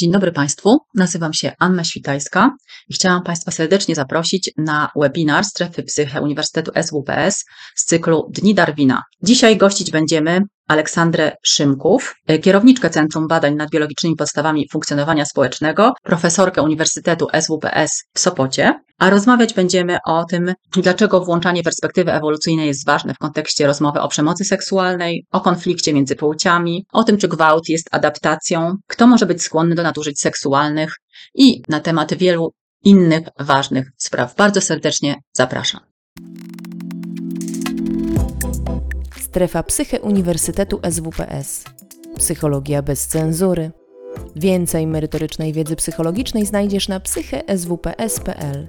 Dzień dobry Państwu, nazywam się Anna Świtajska i chciałam Państwa serdecznie zaprosić na webinar Strefy Psyche Uniwersytetu SWPS z cyklu Dni Darwina. Dzisiaj gościć będziemy Aleksandrę Szymków, kierowniczkę Centrum Badań nad Biologicznymi Podstawami Funkcjonowania Społecznego, profesorkę Uniwersytetu SWPS w Sopocie, a rozmawiać będziemy o tym, dlaczego włączanie perspektywy ewolucyjnej jest ważne w kontekście rozmowy o przemocy seksualnej, o konflikcie między płciami, o tym, czy gwałt jest adaptacją, kto może być skłonny do nadużyć seksualnych i na temat wielu innych ważnych spraw. Bardzo serdecznie zapraszam. Strefa Psyche Uniwersytetu SWPS. Psychologia bez cenzury. Więcej merytorycznej wiedzy psychologicznej znajdziesz na psycheswps.pl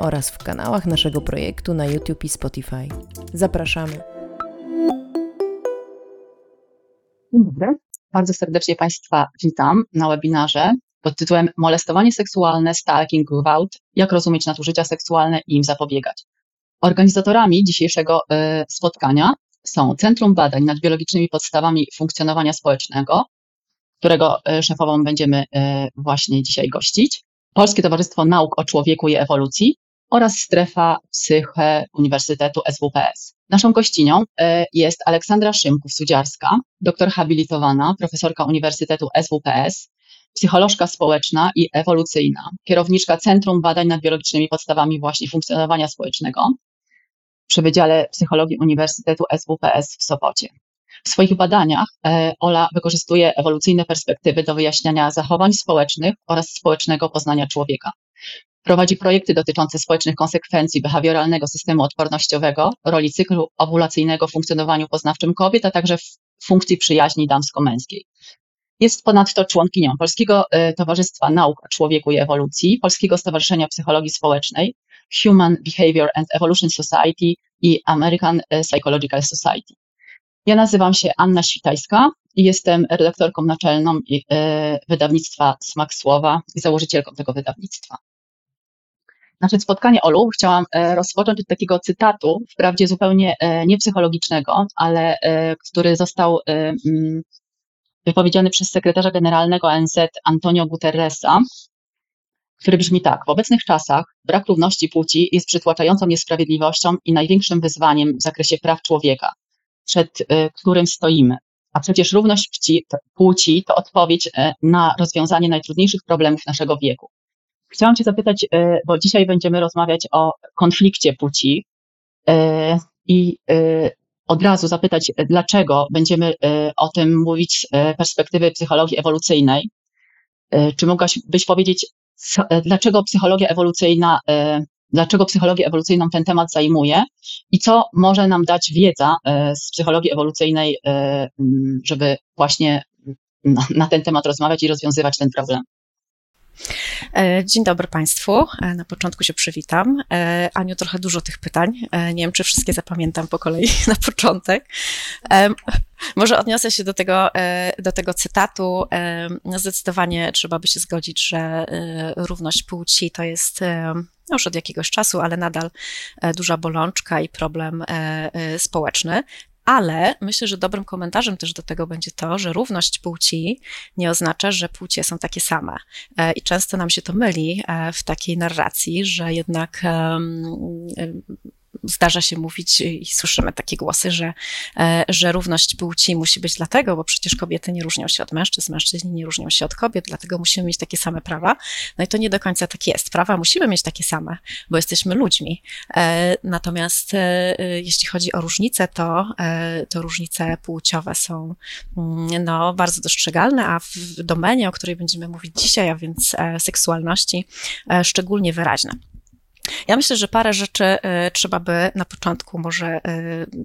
oraz w kanałach naszego projektu na YouTube i Spotify. Zapraszamy. Dzień dobry. Bardzo serdecznie Państwa witam na webinarze pod tytułem Molestowanie seksualne, stalking, gwałt, jak rozumieć nadużycia seksualne i im zapobiegać. Organizatorami dzisiejszego y, spotkania są Centrum Badań nad Biologicznymi Podstawami Funkcjonowania Społecznego, którego e, szefową będziemy e, właśnie dzisiaj gościć, Polskie Towarzystwo Nauk o Człowieku i Ewolucji oraz Strefa Psyche Uniwersytetu SWPS. Naszą gościnią e, jest Aleksandra Szymków-Sudziarska, doktor habilitowana, profesorka Uniwersytetu SWPS, psycholożka społeczna i ewolucyjna, kierowniczka Centrum Badań nad Biologicznymi Podstawami właśnie Funkcjonowania Społecznego, przy Wydziale Psychologii Uniwersytetu SWPS w Sopocie. W swoich badaniach e, Ola wykorzystuje ewolucyjne perspektywy do wyjaśniania zachowań społecznych oraz społecznego poznania człowieka. Prowadzi projekty dotyczące społecznych konsekwencji behawioralnego systemu odpornościowego, roli cyklu owulacyjnego w funkcjonowaniu poznawczym kobiet, a także funkcji przyjaźni damsko-męskiej. Jest ponadto członkinią Polskiego e, Towarzystwa Nauk o Człowieku i Ewolucji, Polskiego Stowarzyszenia Psychologii Społecznej, Human Behavior and Evolution Society i American Psychological Society. Ja nazywam się Anna Świtajska i jestem redaktorką naczelną e, wydawnictwa Smak Słowa i założycielką tego wydawnictwa. Nasze spotkanie Olu chciałam e, rozpocząć od takiego cytatu, wprawdzie zupełnie e, niepsychologicznego, ale który został mm, wypowiedziany przez sekretarza generalnego ONZ Antonio Guterresa który brzmi tak. W obecnych czasach brak równości płci jest przytłaczającą niesprawiedliwością i największym wyzwaniem w zakresie praw człowieka, przed y, którym stoimy. A przecież równość płci, to odpowiedź y, na rozwiązanie najtrudniejszych problemów naszego wieku. Chciałam Cię zapytać, y, bo dzisiaj będziemy rozmawiać o konflikcie płci i od razu zapytać, dlaczego będziemy o tym mówić z perspektywy psychologii ewolucyjnej. Czy mogłabyś powiedzieć, E, dlaczego psychologia ewolucyjna, e, dlaczego psychologię ewolucyjną ten temat zajmuje i co może nam dać wiedza e, z psychologii ewolucyjnej, żeby właśnie na ten temat rozmawiać i rozwiązywać ten problem. Dzień dobry Państwu. Na początku się przywitam. Aniu, trochę dużo tych pytań. Nie wiem, czy wszystkie zapamiętam po kolei na początek. Może odniosę się do tego, e, do tego cytatu. E, zdecydowanie trzeba by się zgodzić, że e, równość płci to jest już od jakiegoś czasu, ale nadal duża bolączka i problem społeczny. Ale myślę, że dobrym komentarzem też do tego będzie to, że równość płci nie oznacza, że płcie są takie same. I często nam się to myli w takiej narracji, że jednak zdarza się mówić i słyszymy takie głosy, że, e, że równość płci musi być dlatego, bo przecież kobiety nie różnią się od mężczyzn, mężczyźni nie różnią się od kobiet, dlatego musimy mieć takie same prawa. No i to nie do końca tak jest. Prawa musimy mieć takie same, bo jesteśmy ludźmi. E, natomiast e, jeśli chodzi o różnice, to, to różnice płciowe są mm, no, bardzo dostrzegalne, a w domenie, o której będziemy mówić dzisiaj, a więc seksualności, szczególnie wyraźne. Ja myślę, że parę rzeczy e, trzeba by na początku może e,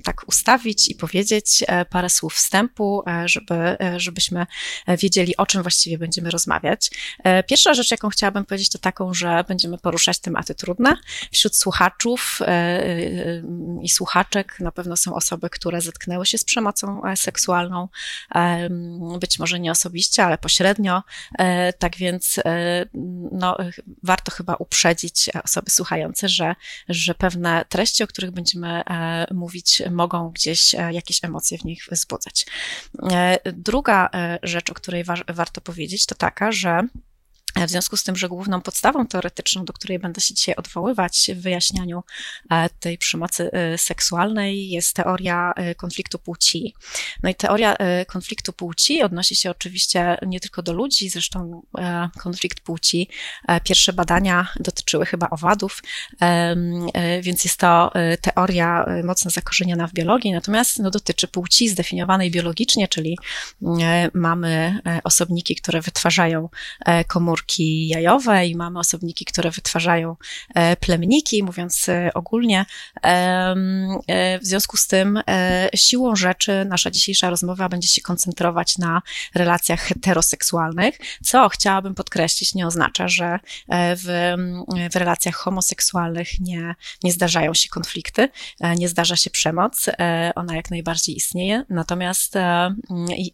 tak ustawić i powiedzieć e, parę słów wstępu, żeby, żebyśmy wiedzieli, o czym właściwie będziemy rozmawiać. Pierwsza rzecz, jaką chciałabym powiedzieć, to taką, że będziemy poruszać tematy trudne. Wśród słuchaczów i słuchaczek na pewno są osoby, które zetknęły się z przemocą seksualną, być może nie osobiście, ale pośrednio. Tak więc no, warto chyba uprzedzić osoby słuchające, potwierdzające, że, że pewne treści, o których będziemy mówić, mogą gdzieś jakieś emocje w nich wzbudzać. Druga rzecz, o której wa warto powiedzieć, to taka, że w związku z tym, że główną podstawą teoretyczną, do której będę się dzisiaj odwoływać w wyjaśnianiu e, tej przemocy e, seksualnej, jest teoria e, konfliktu płci. No i teoria konfliktu płci odnosi się oczywiście nie tylko do ludzi, zresztą konflikt płci. Pierwsze badania dotyczyły chyba owadów, więc jest to teoria mocno zakorzeniona w biologii, natomiast no, dotyczy płci zdefiniowanej biologicznie, czyli mamy osobniki, które wytwarzają komórki, komórki jajowe i mamy osobniki, które wytwarzają e, plemniki, mówiąc e, ogólnie. E, w związku z tym siłą rzeczy nasza dzisiejsza rozmowa będzie się koncentrować na relacjach heteroseksualnych, co chciałabym podkreślić, nie oznacza, że w, w relacjach homoseksualnych nie, nie zdarzają się konflikty, nie zdarza się przemoc, ona jak najbardziej istnieje, natomiast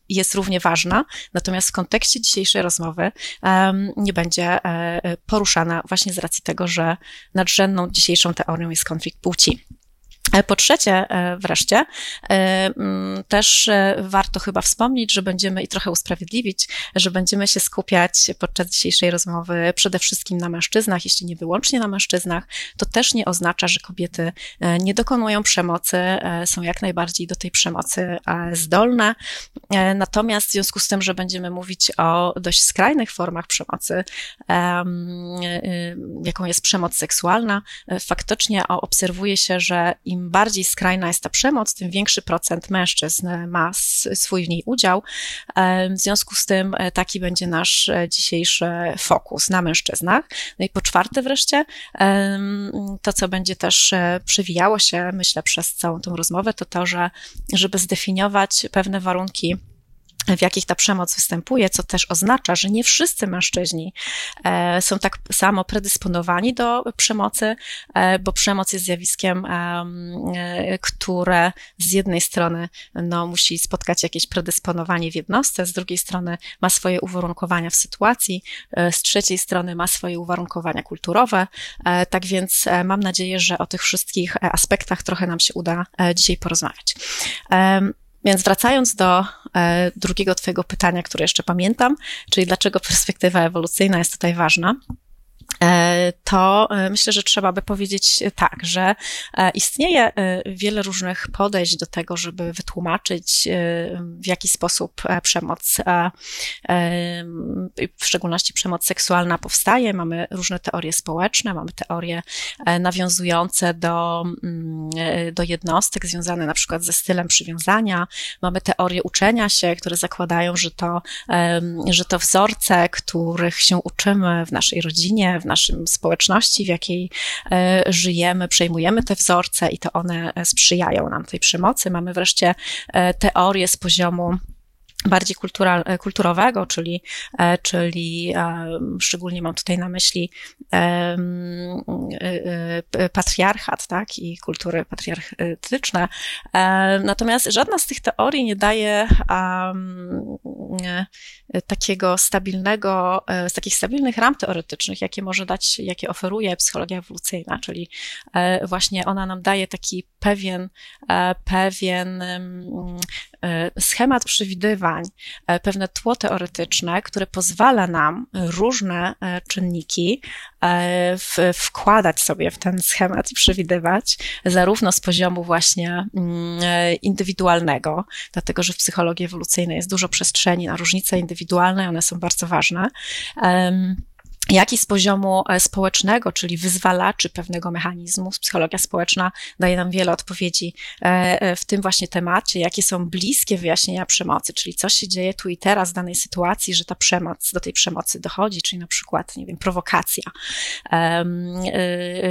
jest równie ważna, natomiast w kontekście dzisiejszej rozmowy nie będzie e, poruszana właśnie z racji tego, że nadrzędną dzisiejszą teorią jest konflikt płci. E, po trzecie, e, wreszcie, e, mm, też warto chyba wspomnieć, że będziemy i trochę usprawiedliwić, że będziemy się skupiać podczas dzisiejszej rozmowy przede wszystkim na mężczyznach, jeśli nie wyłącznie na mężczyznach. To też nie oznacza, że kobiety nie dokonują przemocy, są jak najbardziej do tej przemocy zdolne. Natomiast w związku z tym, że będziemy mówić o dość skrajnych formach przemocy, jaką jest przemoc seksualna, faktycznie obserwuje się, że im bardziej skrajna jest ta przemoc, tym większy procent mężczyzn ma swój w niej udział. W związku z tym e, taki będzie nasz e, dzisiejszy fokus na mężczyznach. No i po czwarte wreszcie, to co będzie też e, przewijało się, myślę, przez całą tą rozmowę, to to, że żeby zdefiniować pewne warunki, w jakich ta przemoc występuje, co też oznacza, że nie wszyscy mężczyźni e, są tak samo predysponowani do przemocy, e, bo przemoc jest zjawiskiem, e, które z jednej strony no, musi spotkać jakieś predysponowanie w jednostce, z drugiej strony ma swoje uwarunkowania w sytuacji, z trzeciej strony ma swoje uwarunkowania kulturowe. Tak więc mam nadzieję, że o tych wszystkich aspektach trochę nam się uda dzisiaj porozmawiać. Więc wracając do e, drugiego Twojego pytania, które jeszcze pamiętam, czyli dlaczego perspektywa ewolucyjna jest tutaj ważna. E, to e, myślę, że trzeba by powiedzieć tak, że e, istnieje wiele różnych podejść do tego, żeby wytłumaczyć, w jaki sposób przemoc, w szczególności przemoc seksualna powstaje. Mamy różne teorie społeczne, mamy teorie nawiązujące do, mm, do jednostek, związane na przykład ze stylem przywiązania. Mamy teorie uczenia się, które zakładają, że to, że to wzorce, których się uczymy w naszej rodzinie, w naszym społeczności, w jakiej e, żyjemy, przejmujemy te wzorce i to one sprzyjają nam tej przemocy. Mamy wreszcie e, teorię z poziomu bardziej kultural, e, kulturowego, czyli, e, czyli e, szczególnie mam tutaj na myśli patriarchat, tak, i kultury patriarchatyczne. Natomiast żadna z tych teorii nie daje takiego stabilnego, z takich stabilnych ram teoretycznych, jakie może dać, jakie oferuje psychologia ewolucyjna, czyli właśnie ona nam daje taki pewien, pewien schemat przewidywań, E, pewne tło teoretyczne, które pozwala nam różne e, czynniki e, wkładać sobie w ten schemat i przewidywać, zarówno z poziomu właśnie mm, indywidualnego, dlatego że w psychologii ewolucyjnej jest dużo przestrzeni na różnice indywidualne, one są bardzo ważne jak i z poziomu e, społecznego, czyli wyzwalaczy pewnego mechanizmu. Psychologia społeczna daje nam wiele odpowiedzi e, e, w tym właśnie temacie, jakie są bliskie wyjaśnienia przemocy, czyli co się dzieje tu i teraz w danej sytuacji, że ta przemoc, do tej przemocy dochodzi, czyli na przykład, nie wiem, prowokacja,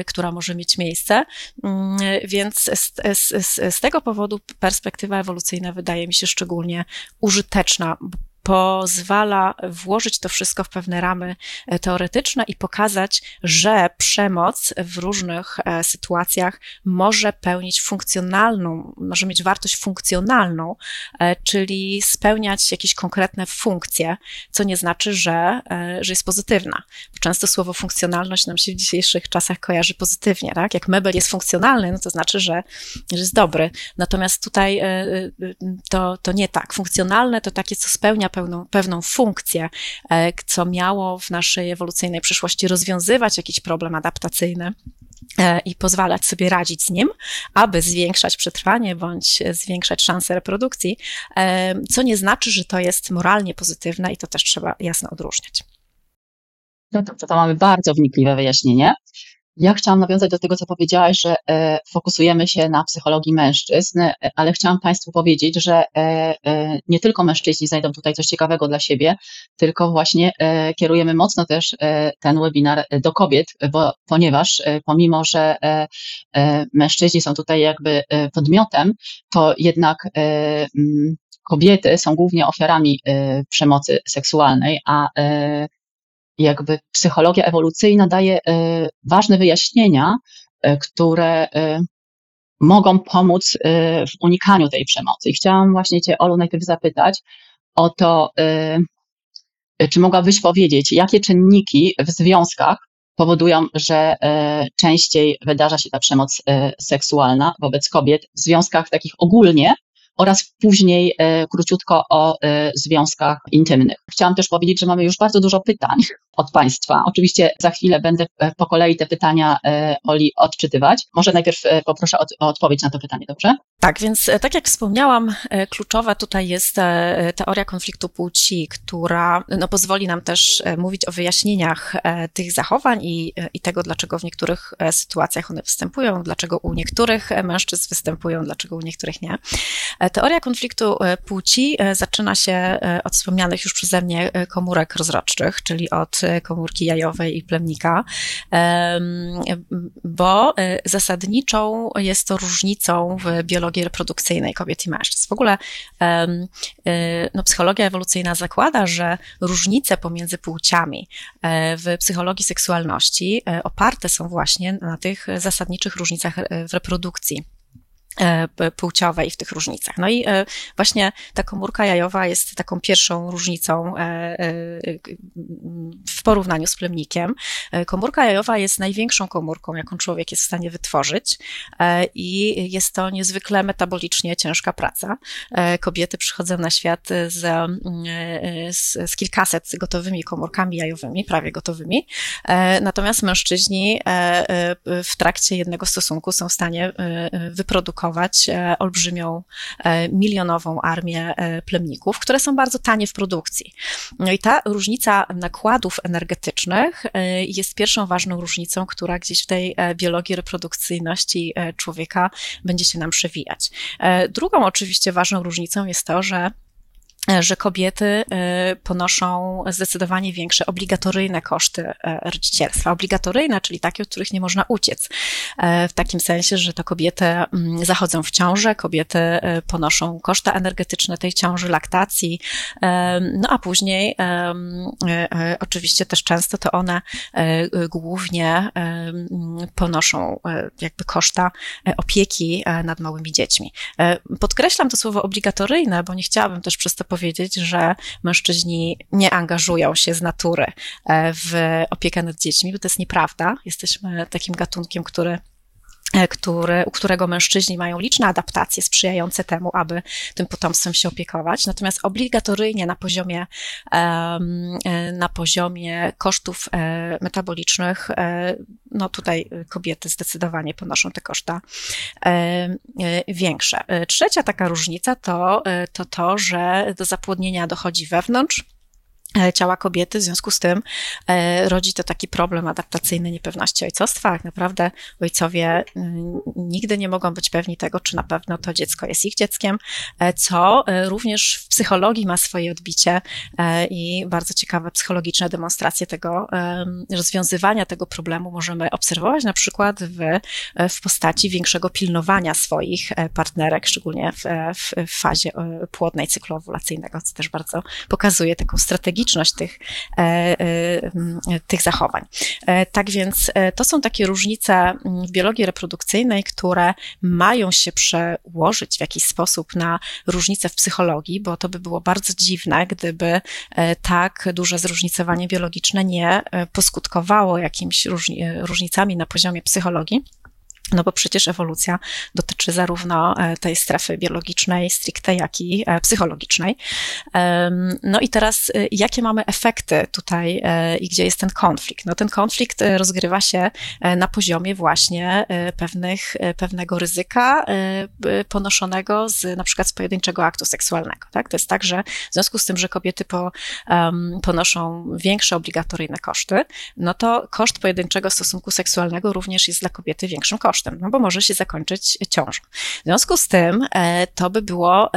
która może mieć miejsce. Mm, więc z, z, z tego powodu perspektywa ewolucyjna wydaje mi się szczególnie użyteczna, pozwala włożyć to wszystko w pewne ramy e, teoretyczne i pokazać, że przemoc w różnych e, sytuacjach może pełnić funkcjonalną, może mieć wartość funkcjonalną, e, czyli spełniać jakieś konkretne funkcje, co nie znaczy, że, że jest pozytywna. Często słowo funkcjonalność nam się w dzisiejszych czasach kojarzy pozytywnie, tak? Jak mebel jest funkcjonalny, no to znaczy, że, że jest dobry. Natomiast tutaj to, to nie tak. Funkcjonalne to takie, co spełnia pełną, pewną funkcję, e, co miało w naszej ewolucyjnej przyszłości rozwiązywać jakiś problem adaptacyjny e, i pozwalać sobie radzić z nim, aby zwiększać przetrwanie bądź zwiększać szanse reprodukcji, e, co nie znaczy, że to jest moralnie pozytywne i to też trzeba jasno odróżniać. No dobrze, to mamy bardzo wnikliwe wyjaśnienie. Ja chciałam nawiązać do tego, co powiedziałaś, że e, fokusujemy się na psychologii mężczyzn, e, ale chciałam Państwu powiedzieć, że e, nie tylko mężczyźni znajdą tutaj coś ciekawego dla siebie, tylko właśnie kierujemy mocno też ten webinar do kobiet, bo, ponieważ pomimo, że mężczyźni są tutaj jakby podmiotem, to jednak kobiety są głównie ofiarami przemocy seksualnej, a jakby psychologia ewolucyjna daje e, ważne wyjaśnienia, e, które e, mogą pomóc w unikaniu tej przemocy. I chciałam właśnie Cię, Olu, najpierw zapytać o to, czy mogłabyś powiedzieć, jakie czynniki w związkach powodują, że częściej wydarza się ta przemoc seksualna wobec kobiet w związkach takich ogólnie, oraz później króciutko o związkach intymnych. Chciałam też powiedzieć, że mamy już bardzo dużo pytań od Państwa. Oczywiście za chwilę będę e, po kolei te pytania Oli odczytywać. Może najpierw poproszę o, odpowiedź na to pytanie, dobrze? Tak, więc tak jak wspomniałam, kluczowa tutaj jest teoria konfliktu płci, która no, pozwoli nam też mówić o wyjaśnieniach tych zachowań i, i tego, dlaczego w niektórych sytuacjach one występują, dlaczego u niektórych mężczyzn występują, dlaczego u niektórych nie. E, teoria konfliktu e, płci e, zaczyna się od wspomnianych już przeze mnie komórek rozrodczych, czyli od komórki jajowej i plemnika, bo zasadniczą jest to różnicą w biologii reprodukcyjnej kobiet i mężczyzn. W ogóle no, psychologia ewolucyjna zakłada, że różnice pomiędzy płciami w psychologii seksualności oparte są właśnie na tych zasadniczych różnicach w reprodukcji. E, płciowej w tych różnicach. No i e, właśnie ta komórka jajowa jest taką pierwszą różnicą e, w porównaniu z plemnikiem. Komórka jajowa jest największą komórką, jaką człowiek jest w stanie wytworzyć i jest to niezwykle metabolicznie ciężka praca. Kobiety przychodzą na świat z, z, z kilkaset gotowymi komórkami jajowymi, prawie gotowymi, natomiast mężczyźni w trakcie jednego stosunku są w stanie wyprodukować E, olbrzymią, e, milionową armię e, plemników, które są bardzo tanie w produkcji. No i ta różnica nakładów energetycznych jest pierwszą ważną różnicą, która gdzieś w tej biologii reprodukcyjności człowieka będzie się nam przewijać. Drugą oczywiście ważną różnicą jest to, że że kobiety y, ponoszą zdecydowanie większe obligatoryjne koszty e, rodzicielstwa. Obligatoryjne, czyli takie, od których nie można uciec. E, w takim sensie, że to kobiety mm, zachodzą w ciążę, kobiety ponoszą koszta energetyczne tej ciąży, laktacji, no a później oczywiście też często to one głównie ponoszą jakby koszta opieki nad małymi dziećmi. Podkreślam to słowo obligatoryjne, bo nie chciałabym też przez to powiedzieć, że mężczyźni nie angażują się z natury e, w opiekę nad dziećmi, bo to jest nieprawda. Jesteśmy takim gatunkiem, który który, u którego mężczyźni mają liczne adaptacje sprzyjające temu, aby tym potomstwem się opiekować. Natomiast obligatoryjnie na poziomie, e, na poziomie kosztów metabolicznych, no tutaj kobiety zdecydowanie ponoszą te koszta większe. Trzecia taka różnica to to, to że do zapłodnienia dochodzi wewnątrz E, ciała kobiety, w związku z tym e, rodzi to taki problem adaptacyjny niepewności ojcostwa. Jak naprawdę ojcowie mm, nigdy nie mogą być pewni tego, czy na pewno to dziecko jest ich dzieckiem, e, co również w psychologii ma swoje odbicie i bardzo ciekawe psychologiczne demonstracje tego rozwiązywania tego problemu możemy obserwować na przykład w, w postaci większego pilnowania swoich partnerek, szczególnie w, w fazie płodnej cyklu owulacyjnego, co też bardzo pokazuje taką strategię tych, e, e, tych zachowań. E, tak więc to są takie różnice w biologii reprodukcyjnej, które mają się przełożyć w jakiś sposób na różnice w psychologii, bo to by było bardzo dziwne, gdyby tak duże zróżnicowanie biologiczne nie poskutkowało jakimiś różnicami na poziomie psychologii. No bo przecież ewolucja dotyczy zarówno e, tej strefy biologicznej stricte, jak i e, psychologicznej. No i teraz, e, jakie mamy efekty tutaj i gdzie jest ten konflikt? No ten konflikt rozgrywa się na poziomie właśnie pewnych, pewnego ryzyka ponoszonego z na przykład z pojedynczego aktu seksualnego. Tak? To jest tak, że w związku z tym, że kobiety po, ponoszą większe obligatoryjne koszty, no to koszt pojedynczego stosunku seksualnego również jest dla kobiety większym kosztem kosztem, no bo może się zakończyć ciążą. W związku z tym e, to by było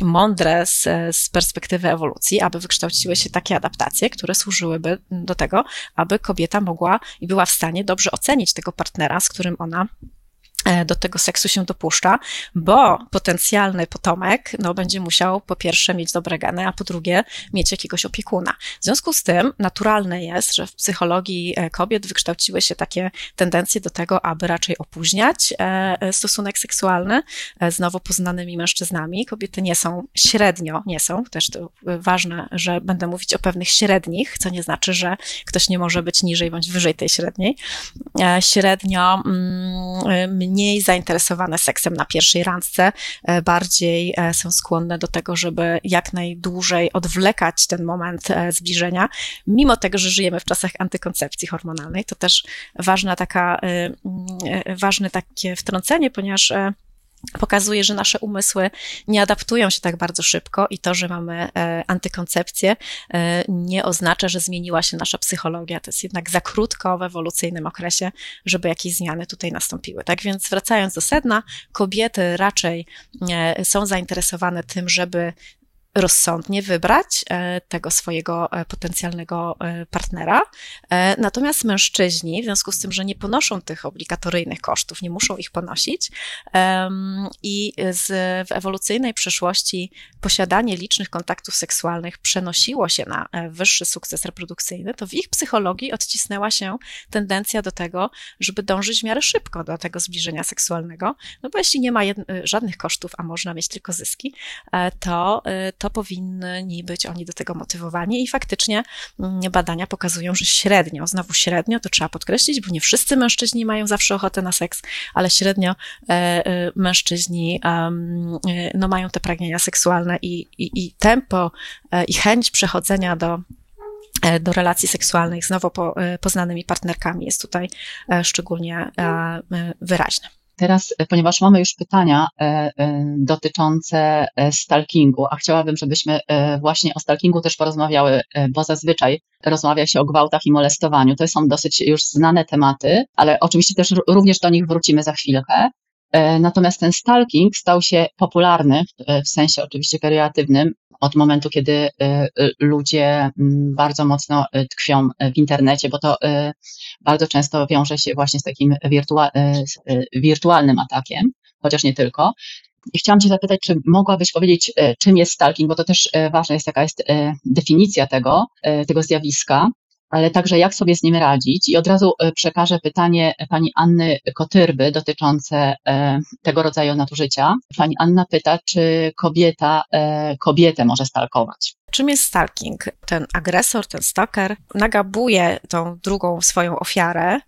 mądre z, z perspektywy ewolucji, aby wykształciły się takie adaptacje, które służyłyby do tego, aby kobieta mogła i była w stanie dobrze ocenić tego partnera, z którym ona do tego seksu się dopuszcza, bo potencjalny potomek no, będzie musiał po pierwsze mieć dobre geny, a po drugie mieć jakiegoś opiekuna. W związku z tym naturalne jest, że w psychologii e, kobiet wykształciły się takie tendencje do tego, aby raczej opóźniać e, stosunek seksualny z nowo poznanymi mężczyznami. Kobiety nie są średnio, nie są, też to ważne, że będę mówić o pewnych średnich, co nie znaczy, że ktoś nie może być niżej bądź wyżej tej średniej. Średnio mm, mniej zainteresowane seksem na pierwszej randce, e, bardziej e, są skłonne do tego, żeby jak najdłużej odwlekać ten moment e, zbliżenia, mimo tego, że żyjemy w czasach antykoncepcji hormonalnej. To też ważna taka, ważne takie wtrącenie, ponieważ pokazuje, że nasze umysły nie adaptują się tak bardzo szybko i to, że mamy e, antykoncepcję, e, nie oznacza, że zmieniła się nasza psychologia. To jest jednak za krótko w ewolucyjnym okresie, żeby jakieś zmiany tutaj nastąpiły. Tak więc wracając do sedna, kobiety raczej e, są zainteresowane tym, żeby rozsądnie wybrać e, tego swojego e, potencjalnego e, partnera. Natomiast mężczyźni, w związku z tym, że nie ponoszą tych obligatoryjnych kosztów, nie muszą ich ponosić i z, w ewolucyjnej przyszłości posiadanie licznych kontaktów seksualnych przenosiło się na wyższy sukces reprodukcyjny, to w ich psychologii odcisnęła się tendencja do tego, żeby dążyć w miarę szybko do tego zbliżenia seksualnego, no bo jeśli nie ma żadnych kosztów, a można mieć tylko zyski, to, to to powinni być oni do tego motywowani i faktycznie mm, badania pokazują, że średnio, znowu średnio, to trzeba podkreślić, bo nie wszyscy mężczyźni mają zawsze ochotę na seks, ale średnio e, e, mężczyźni e, no, mają te pragnienia seksualne i, i, i tempo i chęć przechodzenia do do relacji seksualnych z nowo poznanymi partnerkami jest tutaj szczególnie wyraźne. Teraz, e, ponieważ mamy już pytania e, e, dotyczące stalkingu, a chciałabym, żebyśmy właśnie o stalkingu też porozmawiały, bo zazwyczaj rozmawia się o gwałtach i molestowaniu. To są dosyć już znane tematy, ale oczywiście też również do nich wrócimy za chwilkę. Natomiast ten stalking stał się popularny, w sensie oczywiście kreatywnym, od momentu, kiedy y, ludzie mm, bardzo mocno y, tkwią w internecie, bo to bardzo często wiąże się właśnie z takim wirtualnym atakiem, chociaż nie tylko. I chciałam Cię zapytać, czy mogłabyś powiedzieć, czym jest stalking, bo to też ważne jest, jaka jest definicja tego, tego zjawiska ale także jak sobie z nim radzić. I od razu e, przekażę pytanie pani Anny Kotyrby dotyczące e, tego rodzaju nadużycia. Pani Anna pyta, czy kobieta e, kobietę może stalkować. Czym jest stalking? Ten agresor, ten stalker nagabuje tą drugą swoją ofiarę,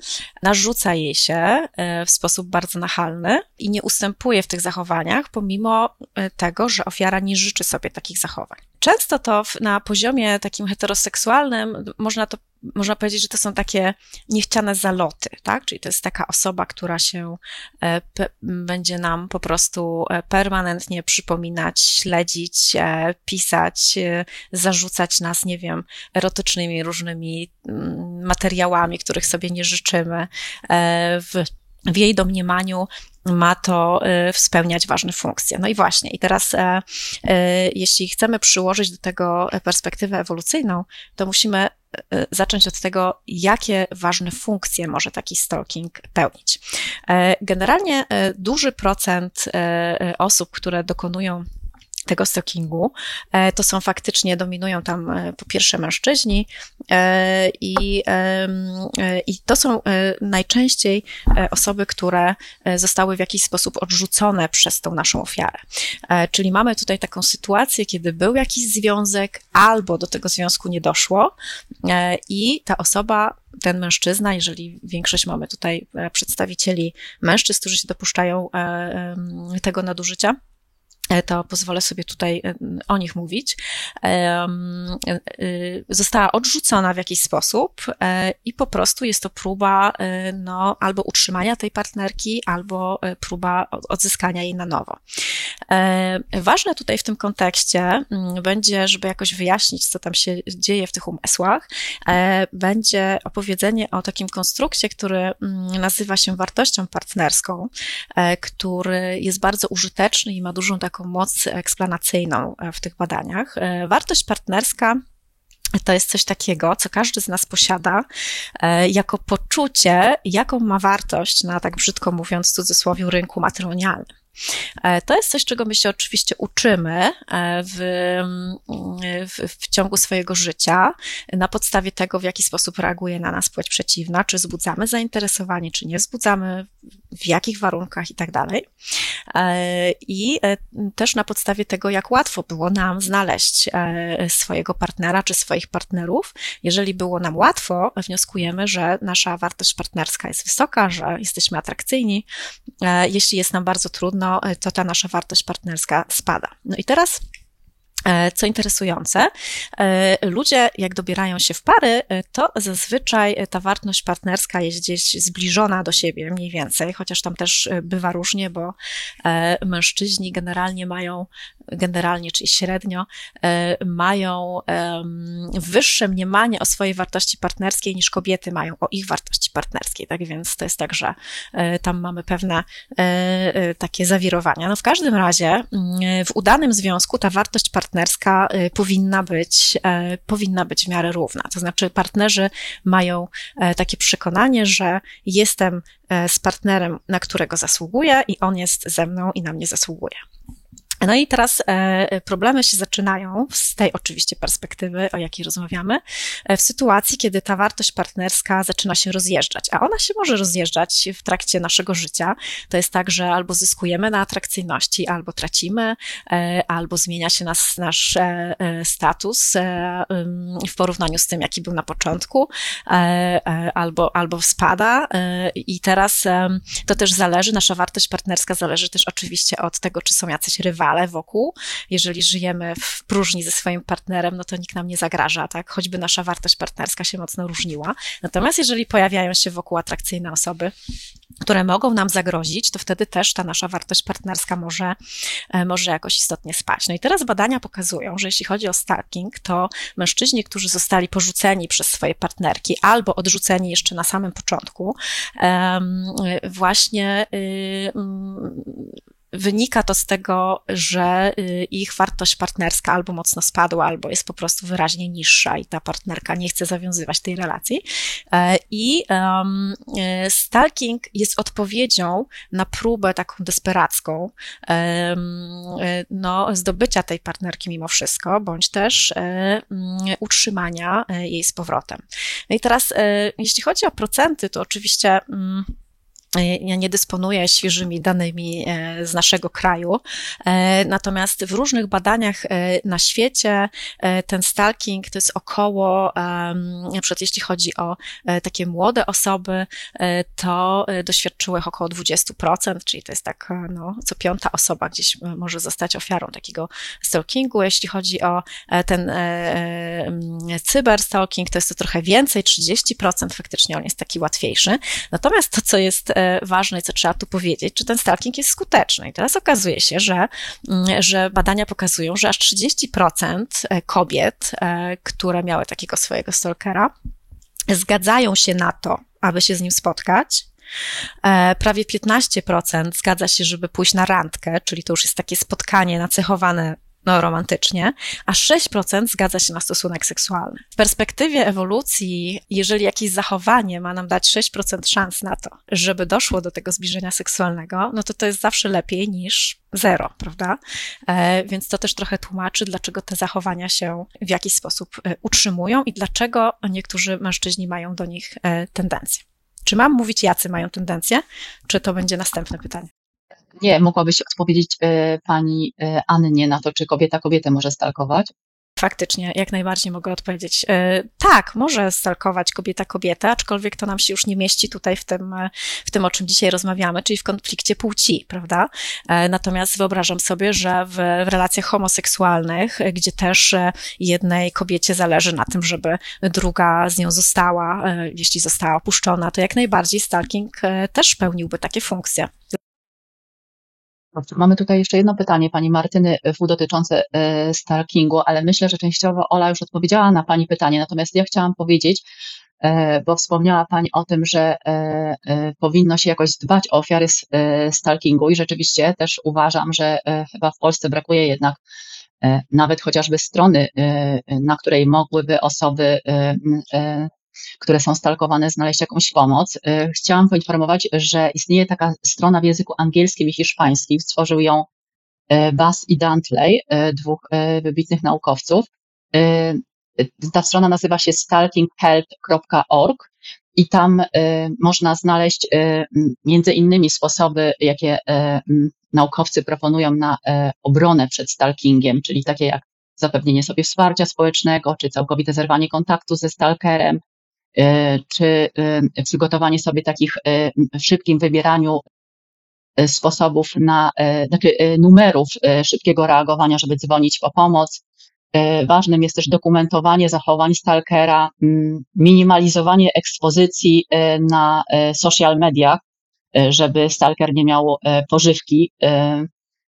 narzuca jej się w sposób bardzo nachalny i nie ustępuje w tych zachowaniach, pomimo tego, że ofiara nie życzy sobie takich zachowań. Często to na poziomie takim heteroseksualnym można to można powiedzieć, że to są takie niechciane zaloty, tak? Czyli to jest taka osoba, która się e, będzie nam po prostu e, permanentnie przypominać, śledzić, e, pisać, zarzucać nas, nie wiem, erotycznymi różnymi mm, materiałami, których sobie nie życzymy, w w jej domniemaniu ma to spełniać ważne funkcje. No i właśnie, i teraz, jeśli chcemy przyłożyć do tego perspektywę ewolucyjną, to musimy E, zacząć od tego, jakie ważne funkcje może taki stalking pełnić. E, generalnie e, duży procent osób, które dokonują tego stalkingu, e, to są faktycznie, dominują tam e, po pierwsze mężczyźni e, i, i to są najczęściej osoby, które zostały w jakiś sposób odrzucone przez tą naszą ofiarę. Czyli mamy tutaj taką sytuację, kiedy był jakiś związek albo do tego związku nie doszło i ta osoba ten mężczyzna, jeżeli większość mamy tutaj przedstawicieli mężczyzn, którzy się dopuszczają tego nadużycia, to pozwolę sobie tutaj e, o nich mówić, e, została odrzucona w jakiś sposób i po prostu jest to próba no, albo utrzymania tej partnerki, albo próba odzyskania jej na nowo. Ważne tutaj w tym kontekście mm, będzie, żeby jakoś wyjaśnić, co tam się dzieje w tych umysłach, będzie opowiedzenie o takim konstrukcie, który mm, nazywa się wartością partnerską, który jest bardzo użyteczny i ma dużą taką taką moc eksplanacyjną e, w tych badaniach. E, wartość partnerska to jest coś takiego, co każdy z nas posiada e, jako poczucie, jaką ma wartość na, tak brzydko mówiąc, w cudzysłowie, rynku matrymonialnym. E, to jest coś, czego my się oczywiście uczymy e, w, w, w, ciągu swojego życia, na podstawie tego, w jaki sposób reaguje na nas płeć przeciwna, czy wzbudzamy zainteresowanie, czy nie wzbudzamy, w jakich warunkach i tak dalej. E, I też na podstawie tego, jak łatwo było nam znaleźć swojego partnera, czy swoich partnerów. Jeżeli było nam łatwo, wnioskujemy, że nasza wartość partnerska jest wysoka, że jesteśmy atrakcyjni. Jeśli jest nam bardzo trudno, To ta nasza wartość partnerska spada. No i teraz co interesujące, e, ludzie, jak dobierają się w pary, e, to zazwyczaj ta wartość partnerska jest gdzieś zbliżona do siebie, mniej więcej, chociaż tam też bywa różnie, bo mężczyźni generalnie mają, generalnie, czyli średnio, mają wyższe mniemanie o swojej wartości partnerskiej niż kobiety mają o ich wartości partnerskiej. Tak więc to jest tak, że tam mamy pewne takie zawirowania. No w każdym razie, mm, w udanym związku ta wartość partnerska partnerska y, powinna być, e, powinna być w miarę równa. To znaczy, partnerzy mają e, takie przekonanie, że jestem e, z partnerem, na którego zasługuję, i on jest ze mną i na mnie zasługuje. No i teraz e, problemy się zaczynają z tej oczywiście perspektywy, o jakiej rozmawiamy, e, w sytuacji, kiedy ta wartość partnerska zaczyna się rozjeżdżać, a ona się może rozjeżdżać w trakcie naszego życia. To jest tak, że albo zyskujemy na atrakcyjności, albo tracimy, e, albo zmienia się nas, nasz status w porównaniu z tym, jaki był na początku, albo, albo spada. I teraz to też zależy, nasza wartość partnerska zależy też oczywiście od tego, czy są jacyś rywale, ale wokół. Jeżeli żyjemy w próżni ze swoim partnerem, no to nikt nam nie zagraża, tak? Choćby nasza wartość partnerska się mocno różniła. Natomiast jeżeli pojawiają się wokół atrakcyjne osoby, które mogą nam zagrozić, to wtedy też ta nasza wartość partnerska może, e, może jakoś istotnie spaść. No i teraz badania pokazują, że jeśli chodzi o stalking, to mężczyźni, którzy zostali porzuceni przez swoje partnerki albo odrzuceni jeszcze na samym początku, właśnie y, Wynika to z tego, że y, ich wartość partnerska albo mocno spadła, albo jest po prostu wyraźnie niższa i ta partnerka nie chce zawiązywać tej relacji. E, I um, stalking jest odpowiedzią na próbę taką desperacką um, no, zdobycia tej partnerki mimo wszystko, bądź też um, utrzymania jej z powrotem. No i teraz, jeśli chodzi o procenty, to oczywiście ja nie dysponuję świeżymi danymi z naszego kraju, natomiast w różnych badaniach na świecie ten stalking to jest około, na przykład jeśli chodzi o takie młode osoby, to doświadczyły około 20%, czyli to jest tak, no, co piąta osoba gdzieś może zostać ofiarą takiego stalkingu. Jeśli chodzi o ten cyberstalking, to jest to trochę więcej, 30%, faktycznie on jest taki łatwiejszy. Natomiast to, co jest e, ważne i co trzeba tu powiedzieć, czy ten stalking jest skuteczny. I teraz okazuje się, że, mm, że badania pokazują, że aż 30% e, kobiet, e, które miały takiego swojego stalkera, zgadzają się na to, aby się z nim spotkać, Prawie 15% zgadza się, żeby pójść na randkę, czyli to już jest takie spotkanie nacechowane no, romantycznie, a 6% zgadza się na stosunek seksualny. W perspektywie ewolucji, jeżeli jakieś zachowanie ma nam dać 6% szans na to, żeby doszło do tego zbliżenia seksualnego, no to to jest zawsze lepiej niż zero, prawda? E, więc to też trochę tłumaczy, dlaczego te zachowania się w jakiś sposób e, utrzymują i dlaczego niektórzy mężczyźni mają do nich e, tendencję. Czy mam mówić, jacy mają tendencję, czy to będzie następne pytanie? Nie, mogłabyś odpowiedzieć e, pani e, Annie na to, czy kobieta kobietę może stalkować? Faktycznie, jak najbardziej mogę odpowiedzieć. E, tak, może stalkować kobieta kobietę, aczkolwiek to nam się już nie mieści tutaj w tym, w tym, o czym dzisiaj rozmawiamy, czyli w konflikcie płci, prawda? Natomiast wyobrażam sobie, że w relacjach homoseksualnych, gdzie też jednej kobiecie zależy na tym, żeby druga z nią została, jeśli została opuszczona, to jak najbardziej stalking też pełniłby takie funkcje. Mamy tutaj jeszcze jedno pytanie pani Martyny W dotyczące e, stalkingu, ale myślę, że częściowo Ola już odpowiedziała na pani pytanie, natomiast ja chciałam powiedzieć, e, bo wspomniała Pani o tym, że powinno się jakoś dbać o ofiary stalkingu i rzeczywiście też uważam, że chyba w Polsce brakuje jednak nawet chociażby strony, na której mogłyby osoby które są stalkowane, znaleźć jakąś pomoc. Y, chciałam poinformować, że istnieje taka strona w języku angielskim i hiszpańskim. Stworzył ją y, Bass i Dantley, y, dwóch wybitnych naukowców. Ta strona nazywa się stalkinghelp.org i tam można znaleźć między innymi sposoby, jakie naukowcy proponują na obronę przed stalkingiem, czyli takie jak zapewnienie sobie wsparcia społecznego, czy całkowite zerwanie kontaktu ze stalkerem, czy e, przygotowanie sobie takich e, w szybkim wybieraniu sposobów na, znaczy numerów szybkiego reagowania, żeby dzwonić po pomoc. Ważnym jest też dokumentowanie zachowań stalkera, minimalizowanie ekspozycji na social mediach, żeby stalker nie miał pożywki